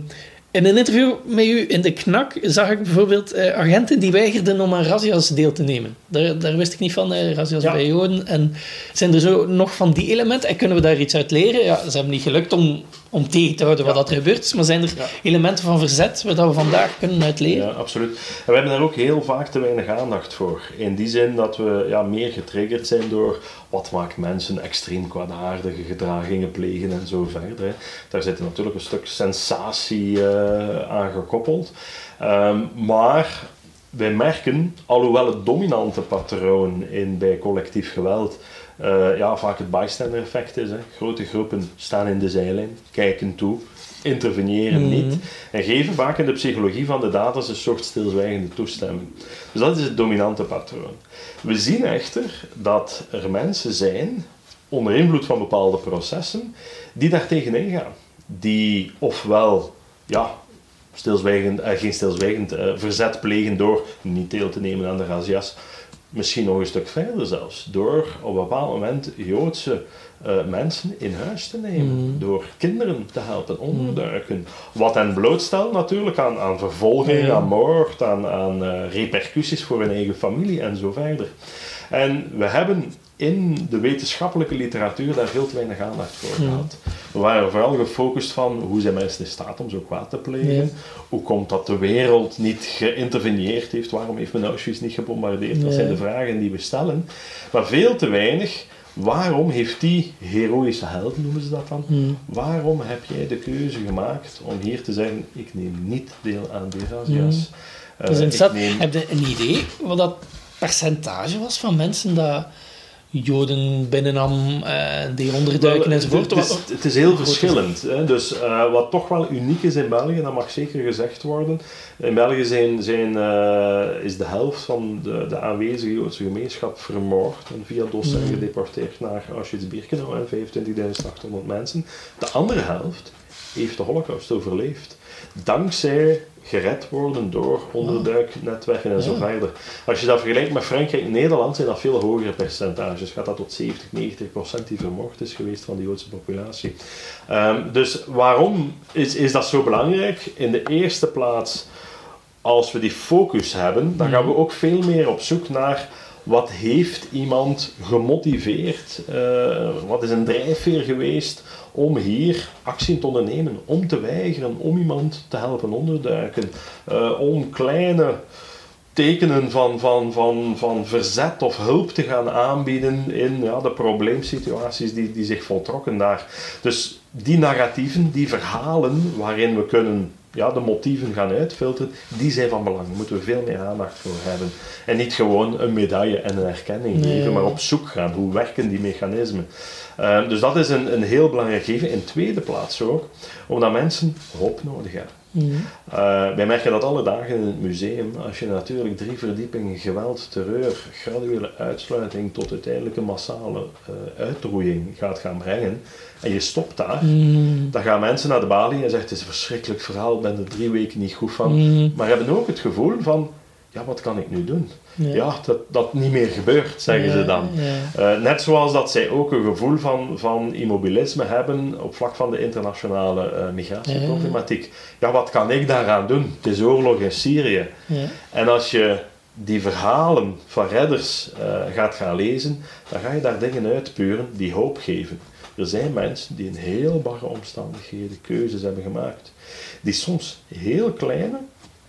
in een interview met u in de knak zag ik bijvoorbeeld uh, agenten die weigerden om aan razzia's deel te nemen. Daar, daar wist ik niet van, uh, razzia's bij Joden. En zijn er zo nog van die elementen? En kunnen we daar iets uit leren? Ja, ze hebben niet gelukt om om tegen te houden wat dat er gebeurd is. Maar zijn er elementen van verzet waar we vandaag kunnen uit leren? Ja, absoluut. En we hebben daar ook heel vaak te weinig aandacht voor. In die zin dat we ja, meer getriggerd zijn door wat maakt mensen extreem kwaadaardige gedragingen plegen en zo verder. Daar zit natuurlijk een stuk sensatie uh, aan gekoppeld. Ehm, maar wij merken, alhoewel het dominante patroon in, bij collectief geweld uh, ja, vaak het bystander effect is. Hè. Grote groepen staan in de zijlijn, kijken toe, interveneren mhm. niet en geven vaak in de psychologie van de daders een soort stilzwijgende toestemming. Dus dat is het dominante patroon. We zien echter dat er mensen zijn, onder invloed van bepaalde processen, die daar tegenin gaan. Die ofwel ja, stilzwijgend, eh, geen stilzwijgend eh, verzet plegen door niet deel te nemen aan de razzia's, misschien nog een stuk verder zelfs, door op een bepaald moment Joodse uh, mensen in huis te nemen, mm. door kinderen te helpen onderduiken. Mm. Wat hen blootstelt natuurlijk aan, aan vervolging, aan moord, aan, aan uh, repercussies voor hun eigen familie en zo verder. En we hebben in de wetenschappelijke literatuur daar veel te weinig aandacht voor gehad. We waren vooral gefocust van hoe zijn mensen in staat om zo kwaad te plegen? Hoe komt dat de wereld niet geïnterveneerd heeft? Waarom heeft men Auschwitz niet gebombardeerd? Dat zijn de vragen die we stellen. Maar veel te weinig Waarom heeft die heroïsche held, noemen ze dat dan, waarom heb jij de keuze gemaakt om hier te zeggen, ik neem niet deel aan die razzia's? Uh, neem... Heb je een idee wat dat percentage was van mensen dat Joden binnennam, uh, die onderduiken enzovoort. Het is, het is heel verschillend. Hè? Dus uh, wat toch wel uniek is in België, dat mag zeker gezegd worden. In België zijn, zijn, uh, is de helft van de, de aanwezige Joodse gemeenschap vermoord en via DOS mm. gedeporteerd naar Auschwitz-Birkenau en 25.800 mensen. De andere helft heeft de Holocaust overleefd. Dankzij gered worden door onderduiknetwerken en zo verder. Als je dat vergelijkt met Frankrijk en Nederland, zijn dat veel hogere percentages. Gaat dat tot 70, 90 procent die vermoord is geweest van de Joodse populatie. Um, dus waarom is, is dat zo belangrijk? In de eerste plaats, als we die focus hebben, dan gaan we ook veel meer op zoek naar wat heeft iemand gemotiveerd? Uh, wat is een drijfveer geweest om hier actie te ondernemen, om te weigeren, om iemand te helpen onderduiken, uh, om kleine tekenen van, van, van, van verzet of hulp te gaan aanbieden in ja, de probleemsituaties die, die zich voltrokken daar. Dus die narratieven, die verhalen waarin we kunnen ja, de motieven gaan uitfilteren, die zijn van belang. Daar moeten we veel meer aandacht voor hebben. En niet gewoon een medaille en een erkenning geven, maar op zoek gaan. Hoe werken die mechanismen? Uh, dus dat is een, een heel belangrijk gegeven. In tweede plaats ook, omdat mensen hoop nodig hebben. Mm. Uh, wij merken dat alle dagen in het museum. Als je natuurlijk drie verdiepingen geweld, terreur, graduele uitsluiting tot uiteindelijk een massale uh, uitroeiing gaat gaan brengen, en je stopt daar, mm. dan gaan mensen naar de balie en zeggen: Het is een verschrikkelijk verhaal, ik ben er drie weken niet goed van. Mm. Maar hebben ook het gevoel van: Ja, wat kan ik nu doen? Ja, dat, dat niet meer gebeurt, zeggen ze dan. Uh, net zoals dat zij ook een gevoel van, van immobilisme hebben op vlak van de internationale uh, migratieproblematiek. Ja, wat kan ik daaraan doen? Het is oorlog in Syrië. En als je die verhalen van redders uh, gaat gaan lezen, dan ga je daar dingen uitpuren die hoop geven. Er zijn mensen die in heel barre omstandigheden keuzes hebben gemaakt. Die soms heel kleine,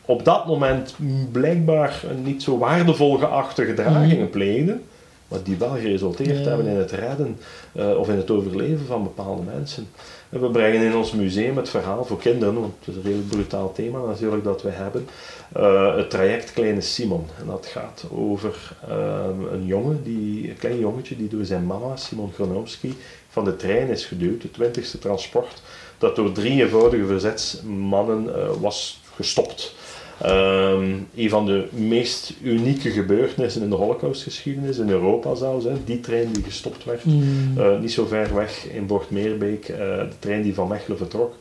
op dat moment blijkbaar niet zo waardevol geachte gedragingen mhm. plegen, maar die wel geresulteerd hebben in het redden uh, of in het overleven van bepaalde mensen. En we brengen in ons museum het verhaal voor kinderen, want het is een redelijk brutaal thema natuurlijk dat we hebben, uh, het traject Kleine Simon. En dat gaat over uh, een jongen, die, een klein jongetje, die door zijn mama, Simon Gronomski, van de trein is geduwd, het twintigste transport, dat door drie eenvoudige verzetsmannen uh, was gestopt. Um, een van de meest unieke gebeurtenissen in de Holocaustgeschiedenis, in Europa zelfs. Hè. Die trein die gestopt werd, mm. uh, niet zo ver weg in Bord-Meerbeek, uh, de trein die van Mechelen vertrok.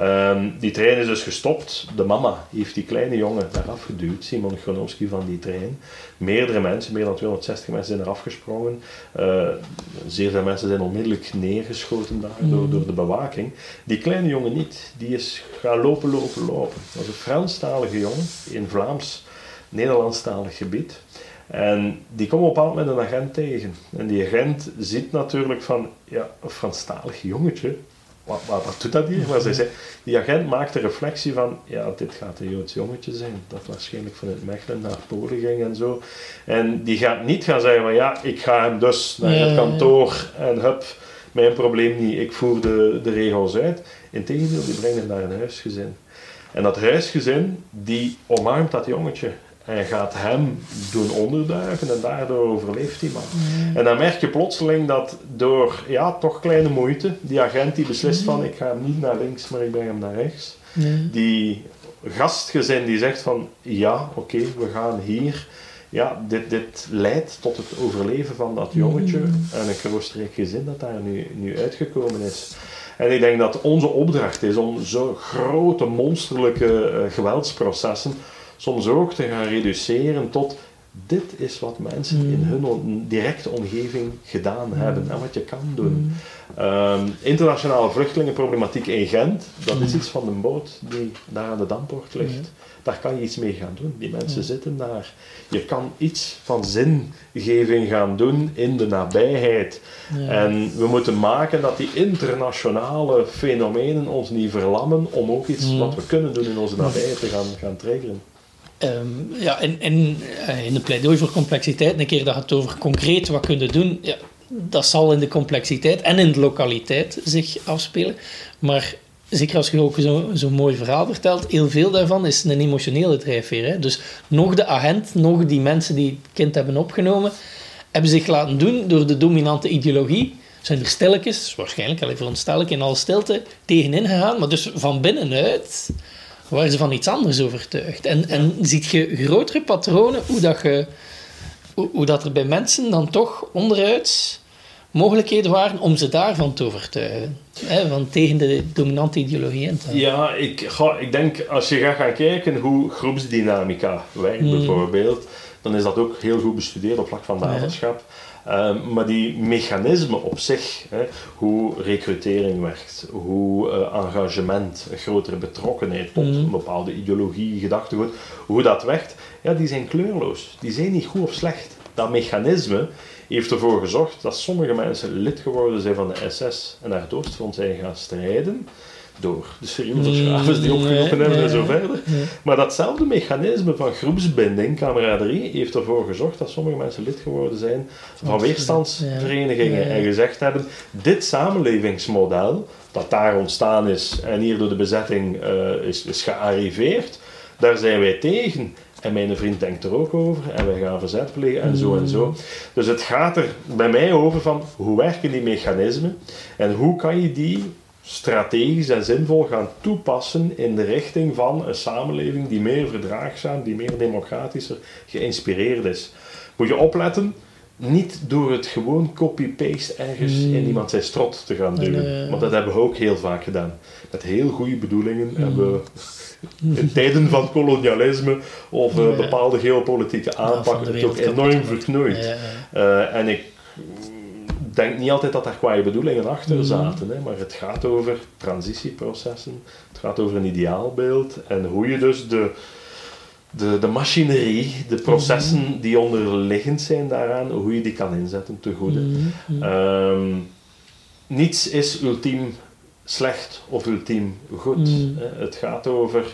Um, die trein is dus gestopt. De mama heeft die kleine jongen eraf geduwd, Simon Gronowski van die trein. Meerdere mensen, meer dan 260 mensen zijn eraf gesprongen. Uh, zeer veel mensen zijn onmiddellijk neergeschoten daar door, mm. door de bewaking. Die kleine jongen niet, die is gaan lopen, lopen, lopen. Dat was een Franstalige jongen in Vlaams, Nederlandstalig gebied. En die komen op een bepaald moment een agent tegen. En die agent ziet natuurlijk van, ja, een Franstalig jongetje, wat, wat, wat doet dat hier? Maar zij zei, die agent maakt de reflectie van, ja, dit gaat een Joods jongetje zijn, dat waarschijnlijk vanuit Mechelen naar Polen ging en zo. En die gaat niet gaan zeggen van, ja, ik ga hem dus naar het kantoor en hup, mijn probleem niet, ik voer de, de regels uit. Integendeel, die brengen naar een huisgezin. En dat huisgezin, die omarmt dat jongetje. En gaat hem doen onderduiken en daardoor overleeft die man. En dan merk je plotseling dat door ja, toch kleine moeite, die agent die beslist van ik ga hem niet naar links, maar ik breng hem naar rechts. Die gastgezin die zegt van ja, oké, we gaan hier. Ja, dit, dit leidt tot het overleven van dat jongetje en een kroostrijk gezin dat daar nu, nu uitgekomen is. En ik denk dat onze opdracht is om zo grote, monsterlijke uh, geweldsprocessen soms ook te gaan reduceren tot dit is wat mensen in mm. hun directe omgeving gedaan mm. hebben en wat je kan doen. Mm. Um, internationale vluchtelingenproblematiek in Gent, dat is iets van de boot die daar aan de Dampoort ligt. Daar kan je iets mee gaan doen. Die mensen zitten daar. Je kan iets van zingeving gaan doen in de nabijheid. En we moeten maken dat die internationale fenomenen ons niet verlammen om ook iets wat we kunnen doen in onze nabijheid te gaan, gaan triggeren. Um, ja, en, en uh, in de pleidooi voor complexiteit, een keer dat het over concreet wat kunnen doen, ja, dat zal in de complexiteit en in de lokaliteit zich afspelen. Maar zeker als je ook zo'n zo mooi verhaal vertelt, heel veel daarvan is een emotionele drijfveer. Hè? Dus nog de agent, nog die mensen die het kind hebben opgenomen, hebben zich laten doen door de dominante ideologie. Zijn er stilletjes, waarschijnlijk, alleen veronderstel ik, in alle stilte, tegenin gegaan. Maar dus van binnenuit waren ze van iets anders overtuigd. En, en ziet je grotere patronen hoe dat, je, hoe, hoe dat er bij mensen dan toch onderuit mogelijkheden waren om ze daarvan te overtuigen. Van tegen de dominante ideologie in te Ja, ik, ga, ik denk als je gaat gaan kijken hoe groepsdynamica werkt hmm. bijvoorbeeld, dan is dat ook heel goed bestudeerd op vlak van daderschap. Ehm, maar die mechanismen op zich, hè, hoe recrutering werkt, hoe uh, engagement, grotere betrokkenheid tot mhm. een bepaalde ideologie, gedachtegoed, hoe dat werkt, ja, die zijn kleurloos. Die zijn niet goed of slecht. Dat mechanisme heeft ervoor gezorgd dat sommige mensen lid geworden zijn van de SS en naar het Oostfront zijn gaan strijden door de serieuze die opgeroepen hebben en zo verder. Maar datzelfde mechanisme van groepsbinding, camaraderie, heeft ervoor gezorgd dat sommige mensen lid geworden zijn van weerstandsverenigingen en gezegd hebben, dit samenlevingsmodel dat daar ontstaan is en hier door de bezetting uh, is, is gearriveerd, daar zijn wij tegen. En mijn vriend denkt er ook over en wij gaan verzet plegen en zo en zo. Dus het gaat er bij mij over van hoe werken die mechanismen en hoe kan je die strategisch en zinvol gaan toepassen in de richting van een samenleving die meer verdraagzaam, die meer democratischer geïnspireerd is. Moet je opletten, niet door het gewoon copy-paste ergens mm. in iemand zijn strot te gaan duwen. Want dat hebben we ook heel vaak gedaan. Met heel goede bedoelingen mm. hebben we in tijden van kolonialisme of uh, bepaalde geopolitieke aanpakken het ook enorm verknoeid. Uh, en ik denk niet altijd dat daar kwaaie bedoelingen achter mhm. zaten, hè, maar het gaat over transitieprocessen, het gaat over een ideaalbeeld en hoe je dus de, de, de machinerie, de processen mhm. die onderliggend zijn daaraan, hoe je die kan inzetten te goede. Mhm. Ehm, niets is ultiem slecht of ultiem goed. Het gaat over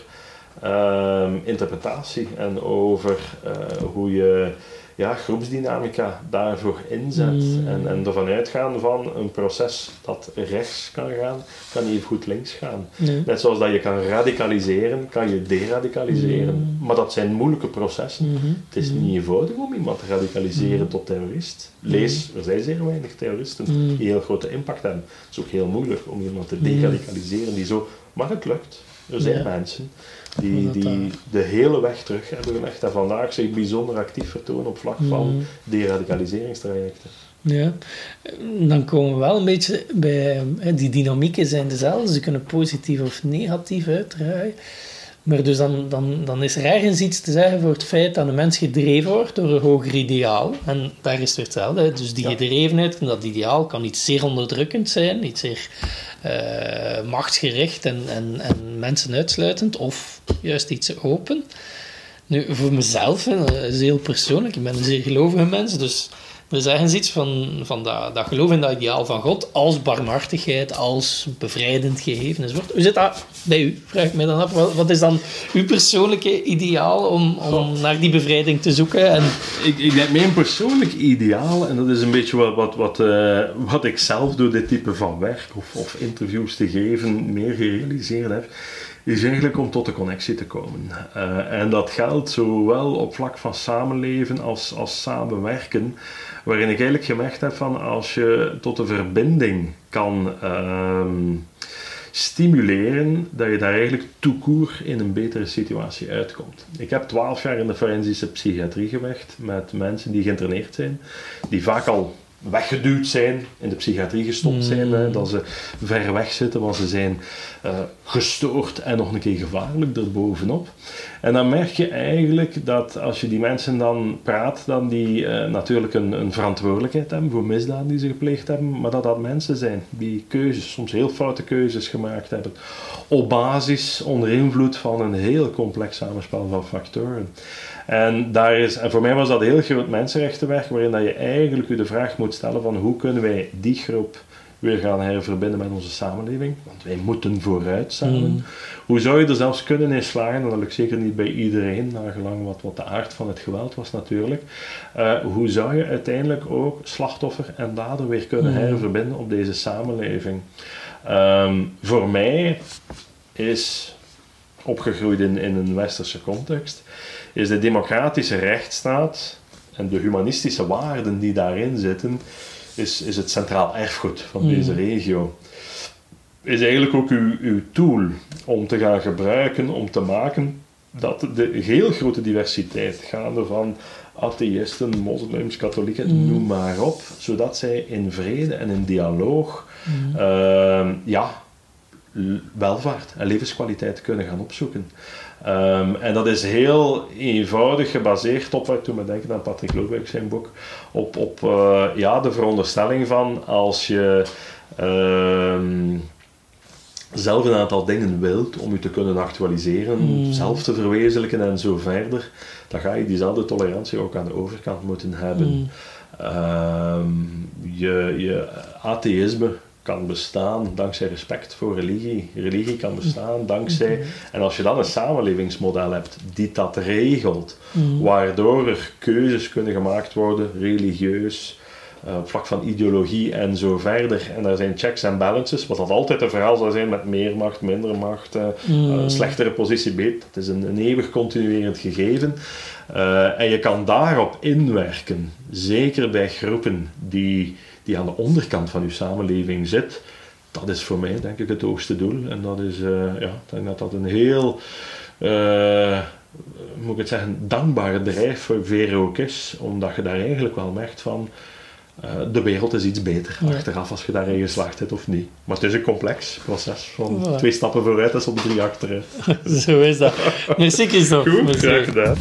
ehm, interpretatie en over uh, hoe je ja, groepsdynamica daarvoor inzet. Mm. En, en ervan uitgaan van een proces dat rechts kan gaan, kan even goed links gaan. Net zoals dat je kan radicaliseren, kan je deradicaliseren. Mm. Maar dat zijn moeilijke processen. Mm-hmm. Het is niet eenvoudig om iemand te radicaliseren mm. tot terrorist. Lees, er zijn zeer weinig terroristen die heel grote impact hebben. Het is ook heel moeilijk om iemand te deradicaliseren die zo... Maar het lukt. Er zijn mensen die, die de hele weg terug hebben gelegd en vandaag zich bijzonder actief vertonen op vlak van mm. deradicaliseringstrajecten. Ja, dan komen we wel een beetje bij, die dynamieken zijn dezelfde, ze kunnen positief of negatief uitdraaien. Maar dus dan, dan, dan is er ergens iets te zeggen voor het feit dat een mens gedreven wordt door een hoger ideaal. En daar is het weer hetzelfde. Dus die gedrevenheid en dat ideaal kan iets zeer onderdrukkend zijn, iets zeer uh, machtsgericht en, en, en mensen uitsluitend, of juist iets open. Nu, voor mezelf, dat is heel persoonlijk, ik ben een zeer gelovige mens, dus Er is ergens iets van, van dat, dat geloof in dat ideaal van God als barmhartigheid, als bevrijdend gegeven enzovoort. Hoe zit dat bij u? Vraag ik mij dan af. Wat, wat is dan uw persoonlijke ideaal om, om naar die bevrijding te zoeken? En... Ik, ik denk, mijn persoonlijk ideaal, en dat is een beetje wat, wat, wat, uh, wat ik zelf door dit type van werk of, of interviews te geven meer gerealiseerd heb, is eigenlijk om tot de connectie te komen. Uh, en dat geldt zowel op vlak van samenleven als, als samenwerken. Waarin ik eigenlijk gemerkt heb van als je tot de verbinding kan uh, stimuleren, dat je daar eigenlijk toekoer in een betere situatie uitkomt. Ik heb twaalf jaar in de forensische psychiatrie gewerkt met mensen die geïnterneerd zijn, die vaak al weggeduwd zijn, in de psychiatrie gestopt zijn, hè, mm. dat ze ver weg zitten, want ze zijn uh, gestoord en nog een keer gevaarlijk erbovenop. En dan merk je eigenlijk dat als je die mensen dan praat, dan die uh, natuurlijk een, een, verantwoordelijkheid hebben voor misdaden die ze gepleegd hebben, maar dat dat mensen zijn die keuzes, soms heel foute keuzes gemaakt hebben, op basis, onder invloed van een heel complex samenspel van factoren. En, daar is, en voor mij was dat heel groot mensenrechtenwerk, waarin dat je eigenlijk je de vraag moet stellen van hoe kunnen wij die groep weer gaan herverbinden met onze samenleving. Want wij moeten vooruit samen. Mm. Hoe zou je er zelfs kunnen in slagen, en dat lukt zeker niet bij iedereen, nagelang wat, wat de aard van het geweld was natuurlijk. Uh, hoe zou je uiteindelijk ook slachtoffer en dader weer kunnen mm. herverbinden op deze samenleving? Um, voor mij is opgegroeid in, in een westerse context, is de democratische rechtsstaat en de humanistische waarden die daarin zitten, is, is het centraal erfgoed van mm. deze regio. Is eigenlijk ook uw, uw tool om te gaan gebruiken, om te maken dat de heel grote diversiteit, gaande van atheïsten, moslims, katholieken, mm. noem maar op, zodat zij in vrede en in dialoog mm. uh, ja, welvaart en levenskwaliteit kunnen gaan opzoeken. Um, en dat is heel eenvoudig gebaseerd op, ik toen me denken aan Patrick Lodewijk zijn boek, op, op uh, ja, de veronderstelling van als je uh, zelf een aantal dingen wilt om je te kunnen actualiseren, mm. zelf te verwezenlijken en zo verder, dan ga je diezelfde tolerantie ook aan de overkant moeten hebben. Mm. Um, je, je atheïsme kan bestaan dankzij respect voor religie. Religie kan bestaan dankzij. Mhm. En als je dan een samenlevingsmodel hebt die dat regelt, mhm. waardoor er keuzes kunnen gemaakt worden, religieus, uh, op vlak van ideologie en zo verder. En daar zijn checks en balances, wat dat altijd een verhaal zal zijn met meer macht, minder macht, uh, een slechtere positie, beter. Dat is een, een eeuwig continuerend gegeven. Uh, en je kan daarop inwerken, zeker bij groepen die die aan de onderkant van uw samenleving zit, dat is voor mij denk ik het hoogste doel. En dat is, uh, ja, ik denk dat dat een heel, uh, moet ik het zeggen, dankbare drijf voor Vero ook is, omdat je daar eigenlijk wel merkt van, uh, de wereld is iets beter achteraf als je daarin geslaagd hebt of niet. Maar het is een complex proces van twee stappen vooruit en soms drie achteruit. Zo is dat. Merci Christophe. Goed, graag gedaan.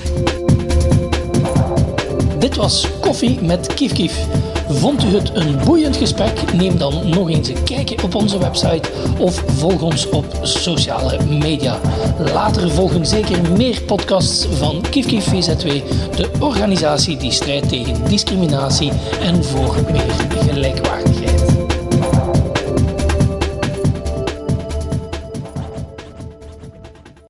Dit was Koffie met Kief Kief. Vond u het een boeiend gesprek? Neem dan nog eens een kijkje op onze website of volg ons op sociale media. Later volgen zeker meer podcasts van Kief VZW, de organisatie die strijdt tegen discriminatie en voor meer gelijkwaardigheid.